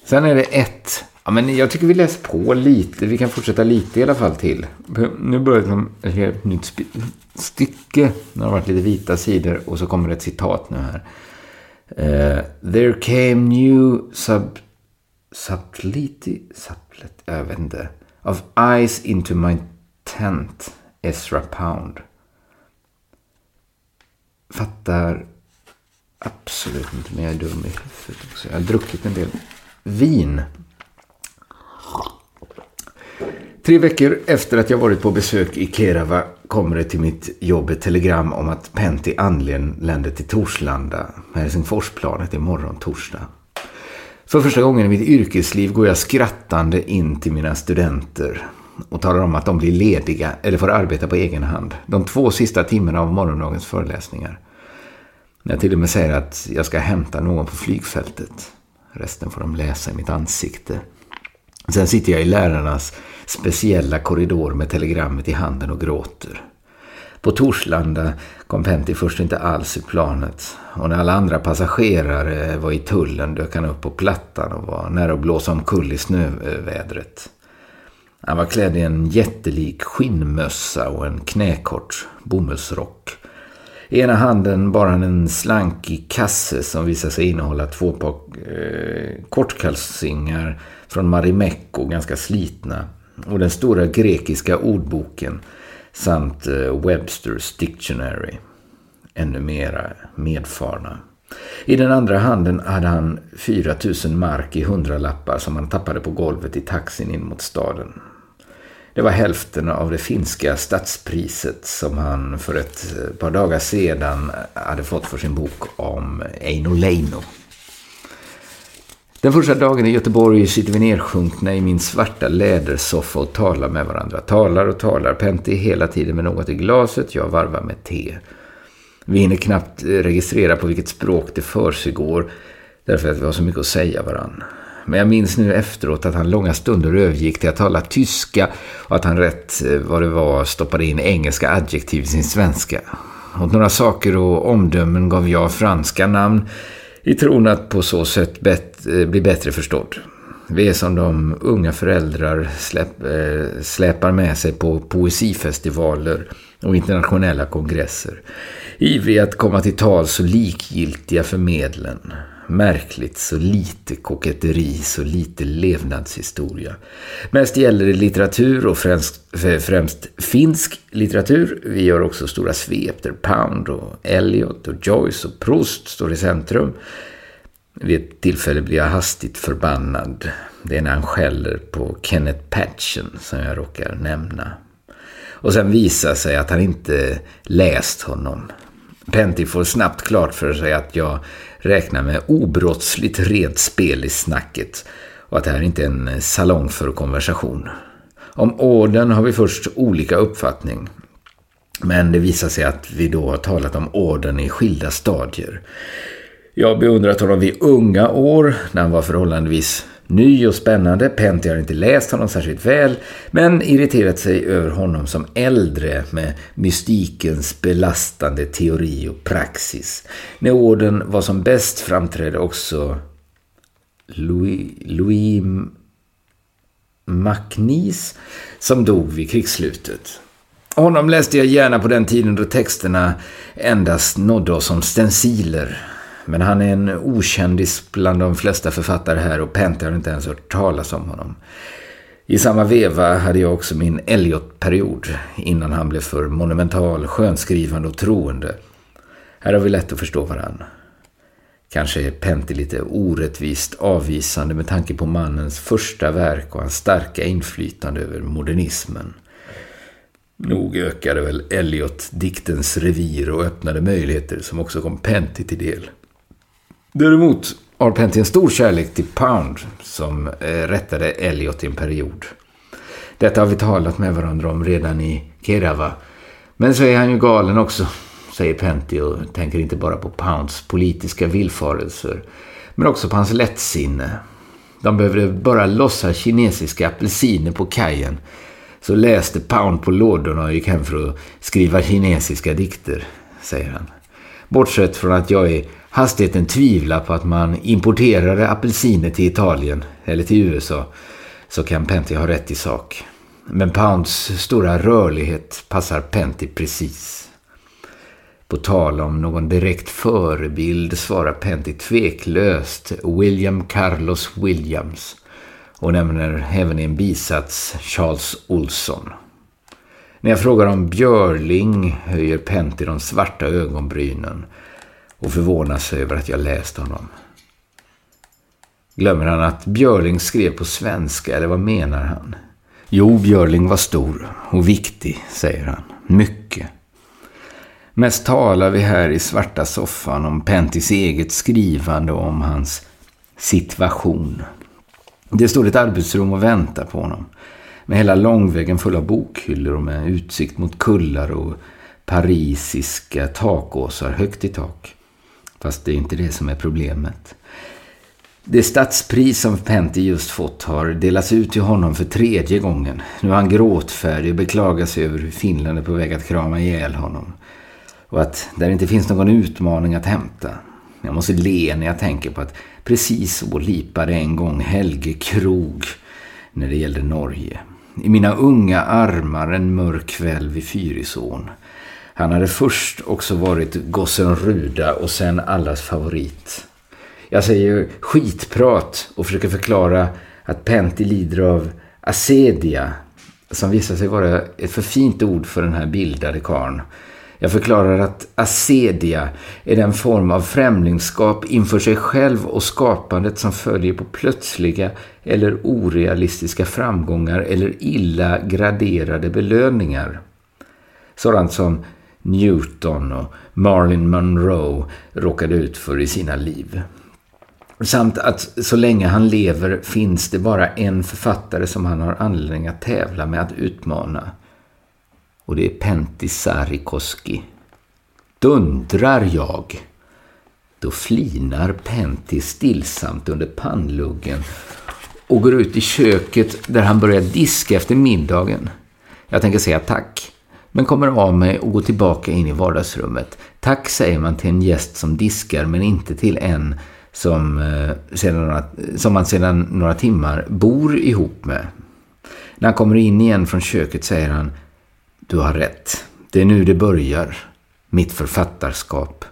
Sen är det ett. Ja, men jag tycker vi läser på lite. Vi kan fortsätta lite i alla fall till. Nu börjar det ett helt nytt stycke. Det har varit lite vita sidor och så kommer det ett citat nu här. Uh, there came new sub, subtlety, subtlet, jag vet inte, of eyes into my tent, Ezra Pound. Fattar absolut inte, men jag är dum i huvudet också. Jag har druckit en del vin. Tre veckor efter att jag varit på besök i Kerava kommer det till mitt jobb ett telegram om att Pentti anländer till Torslanda med Helsingforsplanet imorgon torsdag. För första gången i mitt yrkesliv går jag skrattande in till mina studenter och talar om att de blir lediga eller får arbeta på egen hand de två sista timmarna av morgondagens föreläsningar. När jag till och med säger att jag ska hämta någon på flygfältet. Resten får de läsa i mitt ansikte. Sen sitter jag i lärarnas speciella korridor med telegrammet i handen och gråter. På Torslanda kom Pentti först inte alls ur planet och när alla andra passagerare var i tullen dök han upp på plattan och var nära att blåsa omkull i snövädret. Han var klädd i en jättelik skinnmössa och en knäkort bomullsrock. I ena handen bar han en slankig kasse som visade sig innehålla två par eh, kortkalsingar från Marimekko, ganska slitna och den stora grekiska ordboken samt eh, Websters Dictionary. Ännu mera medfarna. I den andra handen hade han 4000 mark i hundralappar som han tappade på golvet i taxin in mot staden. Det var hälften av det finska stadspriset som han för ett eh, par dagar sedan hade fått för sin bok om Eino Leino. Den första dagen i Göteborg sitter vi nedsjunkna i min svarta lädersoffa och talar med varandra. Talar och talar. Pentti hela tiden med något i glaset. Jag varvar med te. Vi hinner knappt eh, registrera på vilket språk det försiggår därför att vi har så mycket att säga varandra. Men jag minns nu efteråt att han långa stunder övergick till att tala tyska och att han rätt eh, vad det var stoppade in engelska adjektiv i sin svenska. Åt några saker och omdömen gav jag franska namn i tron att på så sätt bet, eh, bli bättre förstådd. Vi är som de unga föräldrar släp, äh, eh, släpar med sig på poesifestivaler och internationella kongresser. Ivriga att komma till tal så likgiltiga för medlen. Märkligt så lite koketteri, så lite levnadshistoria. Mest gäller det litteratur och främst, främst finsk litteratur. Vi gör också stora svep där Pound och Eliot och Joyce och Proust står i centrum. Vid ett tillfälle blir jag hastigt förbannad. Det är när han skäller på Kenneth Patchen som jag råkar nämna. Och sen visar sig att han inte läst honom. Penty får snabbt klart för sig att jag räknar med obrottsligt rent spel i snacket och att det här inte är en salong för konversation. Om orden har vi först olika uppfattning. Men det visar sig att vi då har talat om orden i skilda stadier. Jag har beundrat honom vid unga år, när han var förhållandevis ny och spännande. Pentti har inte läst honom särskilt väl, men irriterat sig över honom som äldre med mystikens belastande teori och praxis. När orden var som bäst framträdde också Louis, Louis MacNeese som dog vid krigsslutet. Honom läste jag gärna på den tiden då texterna endast nådde oss som stenciler men han är en okändis bland de flesta författare här och Penty har inte ens hört talas om honom. I samma veva hade jag också min Elliot-period innan han blev för monumental, skönskrivande och troende. Här har vi lätt att förstå varann. Kanske är Penty lite orättvist avvisande med tanke på mannens första verk och hans starka inflytande över modernismen. Nog ökade väl Elliot diktens revir och öppnade möjligheter som också kom Penty till del. Däremot har Penty en stor kärlek till Pound som eh, rättade Elliot i en period. Detta har vi talat med varandra om redan i Kerava. Men så är han ju galen också, säger Penty och tänker inte bara på Pounds politiska villfarelser men också på hans lättsinne. De behövde bara lossa kinesiska apelsiner på kajen så läste Pound på lådorna och gick hem för att skriva kinesiska dikter, säger han. Bortsett från att jag i hastigheten tvivlar på att man importerade apelsiner till Italien eller till USA så kan Pentti ha rätt i sak. Men Pounds stora rörlighet passar Pentti precis. På tal om någon direkt förebild svarar Pentti tveklöst William Carlos Williams och nämner även i en bisats Charles Olson. När jag frågar om Björling höjer Penty de svarta ögonbrynen och förvånar sig över att jag läst honom. Glömmer han att Björling skrev på svenska eller vad menar han? Jo, Björling var stor och viktig, säger han. Mycket. Mest talar vi här i svarta soffan om Pentis eget skrivande och om hans situation. Det står ett arbetsrum och väntar på honom. Med hela långväggen full av bokhyllor och med utsikt mot kullar och parisiska takåsar högt i tak. Fast det är inte det som är problemet. Det stadspris som Pentti just fått har delats ut till honom för tredje gången. Nu är han gråtfärdig och beklagar sig över hur Finland är på väg att krama ihjäl honom. Och att där inte finns någon utmaning att hämta. Jag måste le när jag tänker på att precis så lipade en gång Helge Krog när det gällde Norge. I mina unga armar en mörk kväll vid Fyrisån. Han hade först också varit gossen Ruda och sen allas favorit. Jag säger skitprat och försöker förklara att Pentti lider av acedia som visar sig vara ett för fint ord för den här bildade karn. Jag förklarar att acedia är den form av främlingskap inför sig själv och skapandet som följer på plötsliga eller orealistiska framgångar eller illa graderade belöningar. Sådant som Newton och Marilyn Monroe råkade ut för i sina liv. Samt att så länge han lever finns det bara en författare som han har anledning att tävla med att utmana. Och det är Pentti Sarikoski. Dundrar jag? Då flinar Pentti stillsamt under pannluggen och går ut i köket där han börjar diska efter middagen. Jag tänker säga tack, men kommer av mig och går tillbaka in i vardagsrummet. Tack säger man till en gäst som diskar, men inte till en som, eh, sedan några, som man sedan några timmar bor ihop med. När han kommer in igen från köket säger han du har rätt. Det är nu det börjar. Mitt författarskap.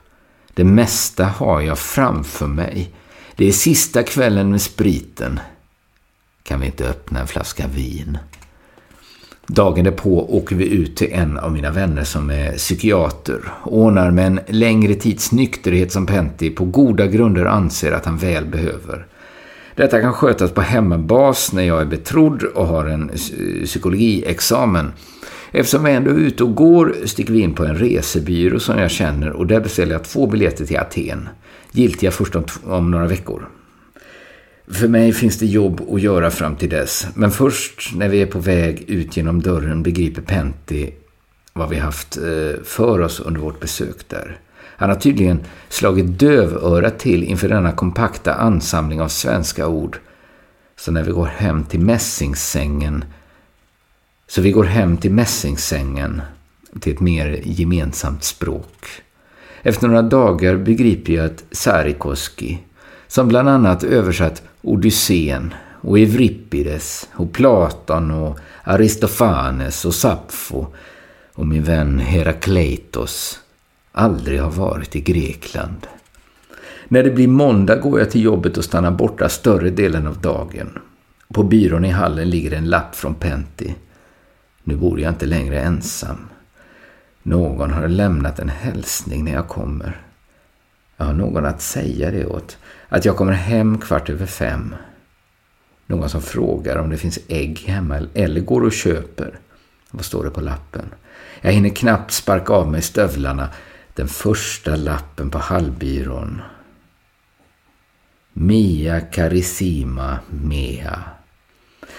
Det mesta har jag framför mig. Det är sista kvällen med spriten. Kan vi inte öppna en flaska vin? Dagen därpå åker vi ut till en av mina vänner som är psykiater. Ordnar med en längre tids nykterhet som Pentti på goda grunder anser att han väl behöver. Detta kan skötas på hemmabas när jag är betrodd och har en psykologiexamen. Eftersom jag ändå är ute och går sticker vi in på en resebyrå som jag känner och där beställer jag två biljetter till Aten. Giltiga först om, om några veckor. För mig finns det jobb att göra fram till dess. Men först när vi är på väg ut genom dörren begriper Pentti vad vi haft eh, för oss under vårt besök där. Han har tydligen slagit dövörat till inför denna kompakta ansamling av svenska ord. Så när vi går hem till mässingssängen så vi går hem till mässingssängen till ett mer gemensamt språk. Efter några dagar begriper jag att Sarikoski, som bland annat översatt Odysseen och Euripides och Platon och Aristofanes och Sappho och min vän Herakleitos aldrig har varit i Grekland. När det blir måndag går jag till jobbet och stannar borta större delen av dagen. På byrån i hallen ligger en lapp från Pentti. Nu bor jag inte längre ensam. Någon har lämnat en hälsning när jag kommer. Jag har någon att säga det åt. Att jag kommer hem kvart över fem. Någon som frågar om det finns ägg hemma eller går och köper. Vad står det på lappen? Jag hinner knappt sparka av mig stövlarna. Den första lappen på hallbyrån. Mia Carissima Mea.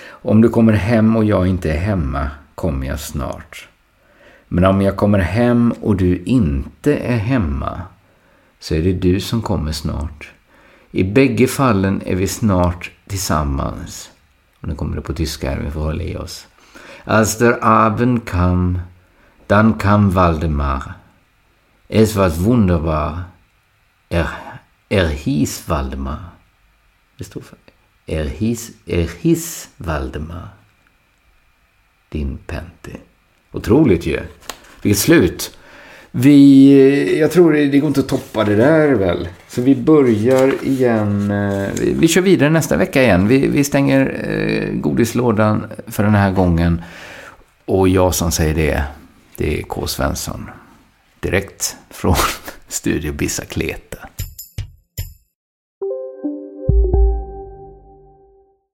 Om du kommer hem och jag inte är hemma kommer jag snart. Men om jag kommer hem och du inte är hemma så är det du som kommer snart. I bägge fallen är vi snart tillsammans. Och nu kommer det på tyska här, vi får hålla i oss. Als der Abend kam, dann kam Waldemar. Es war wunderbar. Er, er hieß Waldemar. Det står för er hieß, er hieß Waldemar. Din Pentti. Otroligt ju. Vilket slut. Vi, jag tror det går inte att toppa det där väl. Så vi börjar igen. Eh, vi, vi kör vidare nästa vecka igen. Vi, vi stänger eh, godislådan för den här gången. Och jag som säger det, det är K. Svensson. Direkt från Studio Bicicleta.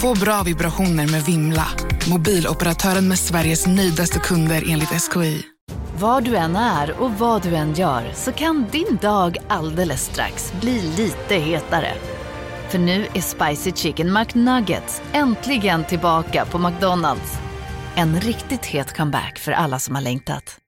Få bra vibrationer med Vimla. Mobiloperatören med Sveriges nöjdaste kunder enligt SKI. Var du än är och vad du än gör så kan din dag alldeles strax bli lite hetare. För nu är Spicy Chicken McNuggets äntligen tillbaka på McDonalds. En riktigt het comeback för alla som har längtat.